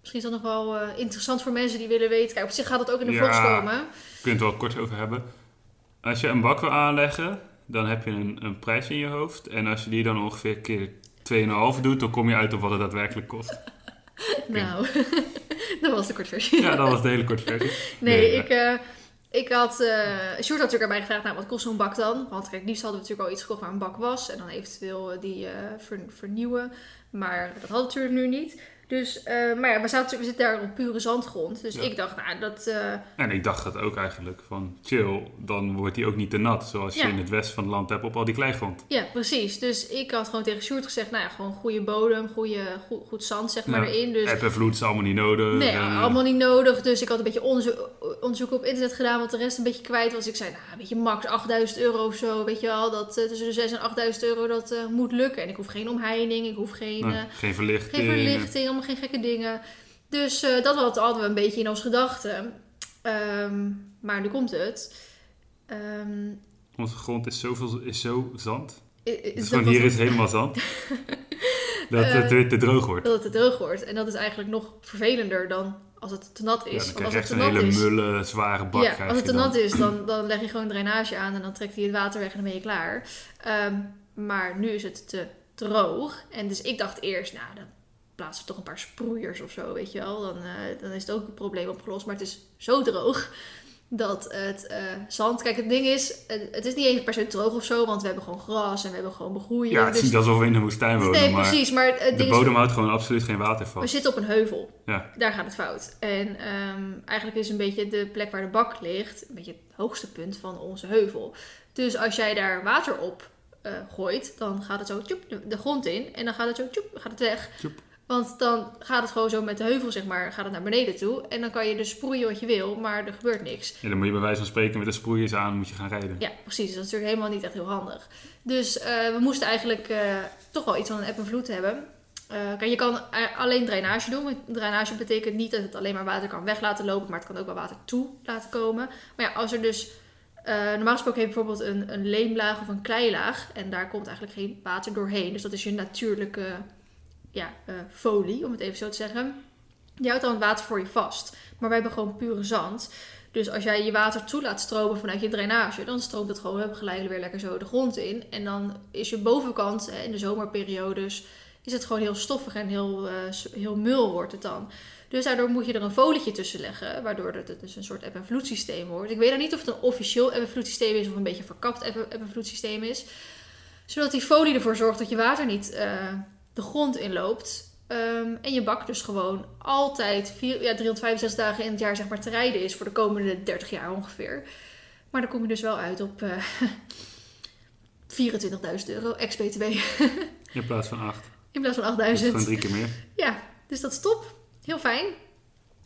Speaker 2: Misschien is dat nog wel eh, interessant voor mensen die willen weten. Kijk, op zich gaat het ook in de
Speaker 1: Ja.
Speaker 2: vlogs komen.
Speaker 1: We kunnen het wel kort over hebben. Als je een bak wil aanleggen, dan heb je een, een prijs in je hoofd. En als je die dan ongeveer keer 2,5 doet, dan kom je uit op wat het daadwerkelijk kost.
Speaker 2: Nou, dat was de kortversie.
Speaker 1: Ja, dat was de hele korte versie.
Speaker 2: Nee,
Speaker 1: Nee,
Speaker 2: ik, eh, ik had... Sjoerd had natuurlijk erbij gevraagd, nou, wat kost zo'n bak dan? Want kijk, liefst hadden we natuurlijk al iets gekocht waar een bak was. En dan eventueel eh, die ver- vernieuwen. Maar dat hadden we natuurlijk nu niet. Dus, eh, maar ja, we, zaten, we zitten daar op pure zandgrond. Dus
Speaker 1: Ja.
Speaker 2: ik dacht, nou, dat... eh,
Speaker 1: En ik dacht dat ook eigenlijk van chill, dan wordt die ook niet te nat. Zoals je in het westen van het land hebt op al die kleigrond.
Speaker 2: ja, precies. Dus ik had gewoon tegen Sjoerd gezegd, nou ja, gewoon goede bodem, goede, goed, goed zand zeg maar erin. Dus
Speaker 1: App en vloed is allemaal niet nodig.
Speaker 2: Nee,
Speaker 1: En,
Speaker 2: allemaal niet nodig. Dus ik had een beetje onderzoek, onderzoek op internet gedaan, wat de rest een beetje kwijt was. Ik zei, nou, weet je, max 8000 euro of zo, weet je wel. Dat eh, tussen de 6 en 8000 euro, dat moet lukken. En ik hoef geen omheining, ik hoef geen, eh,
Speaker 1: geen verlichting.
Speaker 2: geen verlichting, geen gekke dingen. Dus eh, dat had- hadden we een beetje in ons gedachten. Ehm, maar nu komt het. Ehm,
Speaker 1: Onze grond is, zoveel, is zo zand.
Speaker 2: i- i-
Speaker 1: Dus
Speaker 2: dat
Speaker 1: van hier is helemaal zand. dat
Speaker 2: Eh,
Speaker 1: het weer te droog wordt.
Speaker 2: dat het te droog wordt. En dat is eigenlijk nog vervelender dan als het te nat
Speaker 1: Ja,
Speaker 2: is.
Speaker 1: dan
Speaker 2: als
Speaker 1: je
Speaker 2: het
Speaker 1: echt
Speaker 2: te
Speaker 1: een
Speaker 2: nat
Speaker 1: hele
Speaker 2: is,
Speaker 1: mulle, zware bak.
Speaker 2: Ja, als het te
Speaker 1: dan.
Speaker 2: nat is, dan, dan leg je gewoon drainage aan en dan trekt hij het water weg en dan ben je klaar. Ehm, maar nu is het te droog. En dus ik dacht eerst, nou, dan plaatsen we toch een paar sproeiers of zo, weet je wel. Dan, eh, dan is het ook een probleem opgelost. Maar het is zo droog dat het eh, zand... Kijk, het ding is, het, is niet eens per se droog of zo, want we hebben gewoon gras en we hebben gewoon begroeiing.
Speaker 1: Ja, het is
Speaker 2: dus,
Speaker 1: niet alsof we in de woestijn wonen,
Speaker 2: nee,
Speaker 1: maar
Speaker 2: precies. Maar het,
Speaker 1: de
Speaker 2: is,
Speaker 1: bodem houdt gewoon absoluut geen water
Speaker 2: we
Speaker 1: vast.
Speaker 2: zitten op een heuvel.
Speaker 1: Ja.
Speaker 2: Daar gaat het fout. En ehm, eigenlijk is een beetje de plek waar de bak ligt, een beetje het hoogste punt van onze heuvel. Dus als jij daar water op eh, gooit, dan gaat het zo tjoep, de, de grond in en dan gaat het zo tjoep, gaat het weg.
Speaker 1: Tjoep.
Speaker 2: Want dan gaat het gewoon zo met de heuvel, zeg maar, gaat het naar beneden toe. En dan kan je dus sproeien wat je wil, maar er gebeurt niks.
Speaker 1: Ja, dan moet je bij wijze van spreken met de sproeiers aan moet je gaan rijden.
Speaker 2: Ja, precies. Dat is natuurlijk helemaal niet echt heel handig. Dus eh, we moesten eigenlijk eh, toch wel iets van een eb en vloed hebben. Eh, je kan alleen drainage doen. Want Drainage betekent niet dat het alleen maar water kan weg laten lopen, maar het kan ook wel water toe laten komen. Maar ja, als er dus. normaal gesproken heb je bijvoorbeeld een, een leemlaag of een kleilaag. En daar komt eigenlijk geen water doorheen. Dus dat is je natuurlijke ja, eh, folie, om het even zo te zeggen. Die houdt dan het water voor je vast. Maar wij hebben gewoon pure zand. Dus als jij je water toe laat stromen vanuit je drainage, dan stroomt het gewoon geleidelijk weer lekker zo de grond in. En dan is je bovenkant, hè, in de zomerperiodes, is het gewoon heel stoffig en heel, eh, heel mul wordt het dan. Dus daardoor moet je er een folietje tussen leggen, waardoor het dus een soort eb- en vloedsysteem wordt. Ik weet nog niet of het een officieel eb- en vloedsysteem is of een beetje verkapt eb- en vloedsysteem is. Zodat die folie ervoor zorgt dat je water niet eh, de grond inloopt. Ehm, en je bak dus gewoon altijd vier, ja, 365 dagen in het jaar zeg maar, te rijden is voor de komende 30 jaar ongeveer. Maar dan kom je dus wel uit op eh 24.000 euro ex-BTW
Speaker 1: In plaats van acht.
Speaker 2: in plaats van
Speaker 1: Dat is
Speaker 2: 8.000.
Speaker 1: gewoon drie keer meer.
Speaker 2: Ja, dus dat is top. Heel fijn.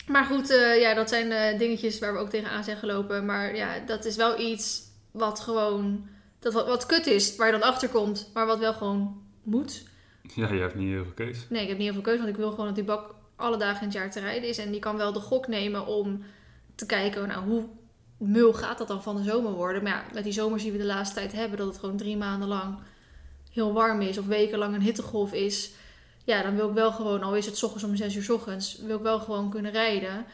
Speaker 2: Maar goed, eh, ja, dat zijn eh, dingetjes waar we ook tegenaan zijn gelopen. Maar ja, dat is wel iets wat gewoon... Dat wat, wat kut is, waar je dan achter komt. Maar wat wel gewoon moet.
Speaker 1: Ja, je hebt niet heel veel keus.
Speaker 2: Nee, ik heb niet heel veel keuze, want ik wil gewoon dat die bak alle dagen in het jaar te rijden is. En die kan wel de gok nemen om te kijken, nou, hoe mul gaat dat dan van de zomer worden? Maar ja, met die zomers die we de laatste tijd hebben, dat het gewoon drie maanden lang heel warm is of wekenlang een hittegolf is. Ja, dan wil ik wel gewoon, al is het ochtends om zes uur ochtends, wil ik wel gewoon kunnen rijden.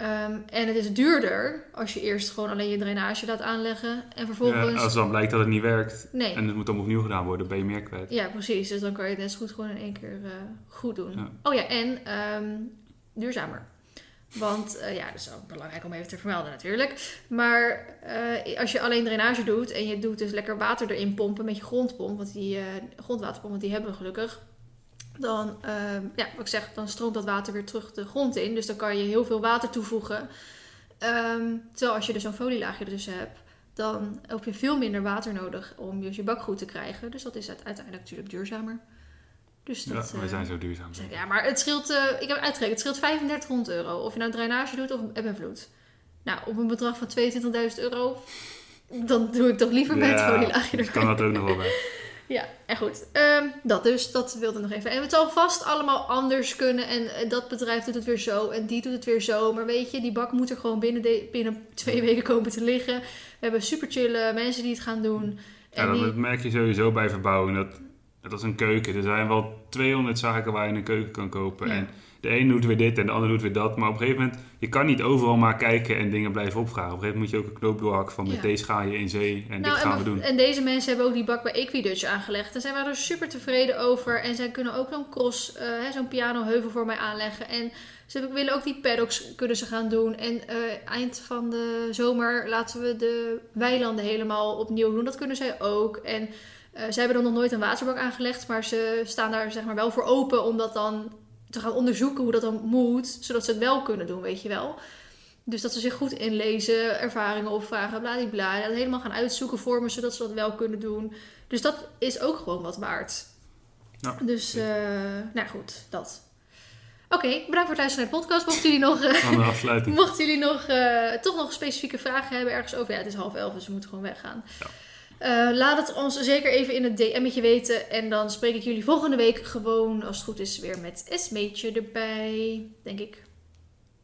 Speaker 2: Ehm, en het is duurder als je eerst gewoon alleen je drainage laat aanleggen. En
Speaker 1: Ja,
Speaker 2: vervolgens...
Speaker 1: als dan blijkt dat het niet werkt
Speaker 2: nee.
Speaker 1: en het moet dan opnieuw gedaan worden, ben je meer kwijt.
Speaker 2: Ja, precies. Dus dan kan je het net zo goed gewoon in één keer eh, goed doen.
Speaker 1: Ja.
Speaker 2: Oh ja, en ehm, duurzamer. Want eh, ja, dat is ook belangrijk om even te vermelden natuurlijk. Maar eh, als je alleen drainage doet en je doet dus lekker water erin pompen met je grondpomp, want die grondwaterpomp, want die hebben we gelukkig. Dan, ehm, ja, wat ik zeg, dan stroomt dat water weer terug de grond in. Dus dan kan je heel veel water toevoegen. Ehm, terwijl als je dus zo'n folielaagje ertussen hebt, dan heb je veel minder water nodig om dus je bak goed te krijgen. Dus dat is uite- uiteindelijk natuurlijk duurzamer. Dus
Speaker 1: Ja,
Speaker 2: dat,
Speaker 1: wij
Speaker 2: eh,
Speaker 1: zijn zo duurzaam.
Speaker 2: ja, maar het scheelt, eh, ik heb uitgerekend, het scheelt 3500 euro. Of je nou drainage doet of eb en vloed. Nou, op een bedrag van 22.000 euro, dan doe ik toch liever met het folielaagje
Speaker 1: dus kan dat ook nog wel bij.
Speaker 2: Ja, en goed. ehm, dat dus, dat wilde ik nog even. En het zal vast allemaal anders kunnen. En eh, dat bedrijf doet het weer zo. En die doet het weer zo. Maar weet je, die bak moet er gewoon binnen, de, binnen twee weken komen te liggen. We hebben super chille mensen die het gaan doen.
Speaker 1: Ja,
Speaker 2: En
Speaker 1: dat
Speaker 2: die,
Speaker 1: merk je sowieso bij verbouwing. Dat, dat is een keuken. Er zijn wel 200 zaken waar je een keuken kan kopen.
Speaker 2: Ja.
Speaker 1: En de een doet weer dit en de ander doet weer dat. Maar op een gegeven moment, je kan niet overal maar kijken en dingen blijven opvragen. Op een gegeven moment moet je ook een knoop doorhakken van met
Speaker 2: Ja.
Speaker 1: deze ga je in zee en dit
Speaker 2: Nou,
Speaker 1: gaan
Speaker 2: en,
Speaker 1: we doen.
Speaker 2: en deze mensen hebben ook die bak bij Equidutch aangelegd. En zij waren er super tevreden over. En zij kunnen ook zo'n cross, hè, zo'n pianoheuvel voor mij aanleggen. En ze willen ook die paddocks kunnen ze gaan doen. En eh, eind van de zomer laten we de weilanden helemaal opnieuw doen. Dat kunnen zij ook. En eh, zij hebben dan nog nooit een waterbak aangelegd. Maar ze staan daar zeg maar wel voor open om dat dan te gaan onderzoeken hoe dat dan moet. Zodat ze het wel kunnen doen, weet je wel. Dus dat ze zich goed inlezen, ervaringen opvragen, bladibla. Dat helemaal gaan uitzoeken voor me, zodat ze dat wel kunnen doen. Dus dat is ook gewoon wat waard. Dus, eh, nou goed, dat. Oké, bedankt voor het luisteren naar de podcast. Mochten jullie nog,
Speaker 1: afsluiting.
Speaker 2: mochten jullie nog eh, toch nog specifieke vragen hebben ergens over. Ja, het is half elf, dus we moeten gewoon weggaan.
Speaker 1: Ja.
Speaker 2: Eh, laat het ons zeker even in het DM'tje weten. En dan spreek ik jullie volgende week gewoon, als het goed is, weer met Esmeetje erbij. Denk ik.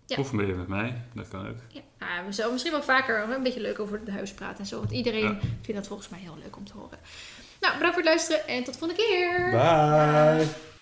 Speaker 2: Ja.
Speaker 1: Of ben je met mij? Dat kan ook.
Speaker 2: Ja, nou, we zullen misschien wel vaker een beetje leuk over het huis praten en zo. Want iedereen
Speaker 1: Ja.
Speaker 2: vindt dat volgens mij heel leuk om te horen. Nou, bedankt voor het luisteren en tot de volgende keer.
Speaker 3: Bye.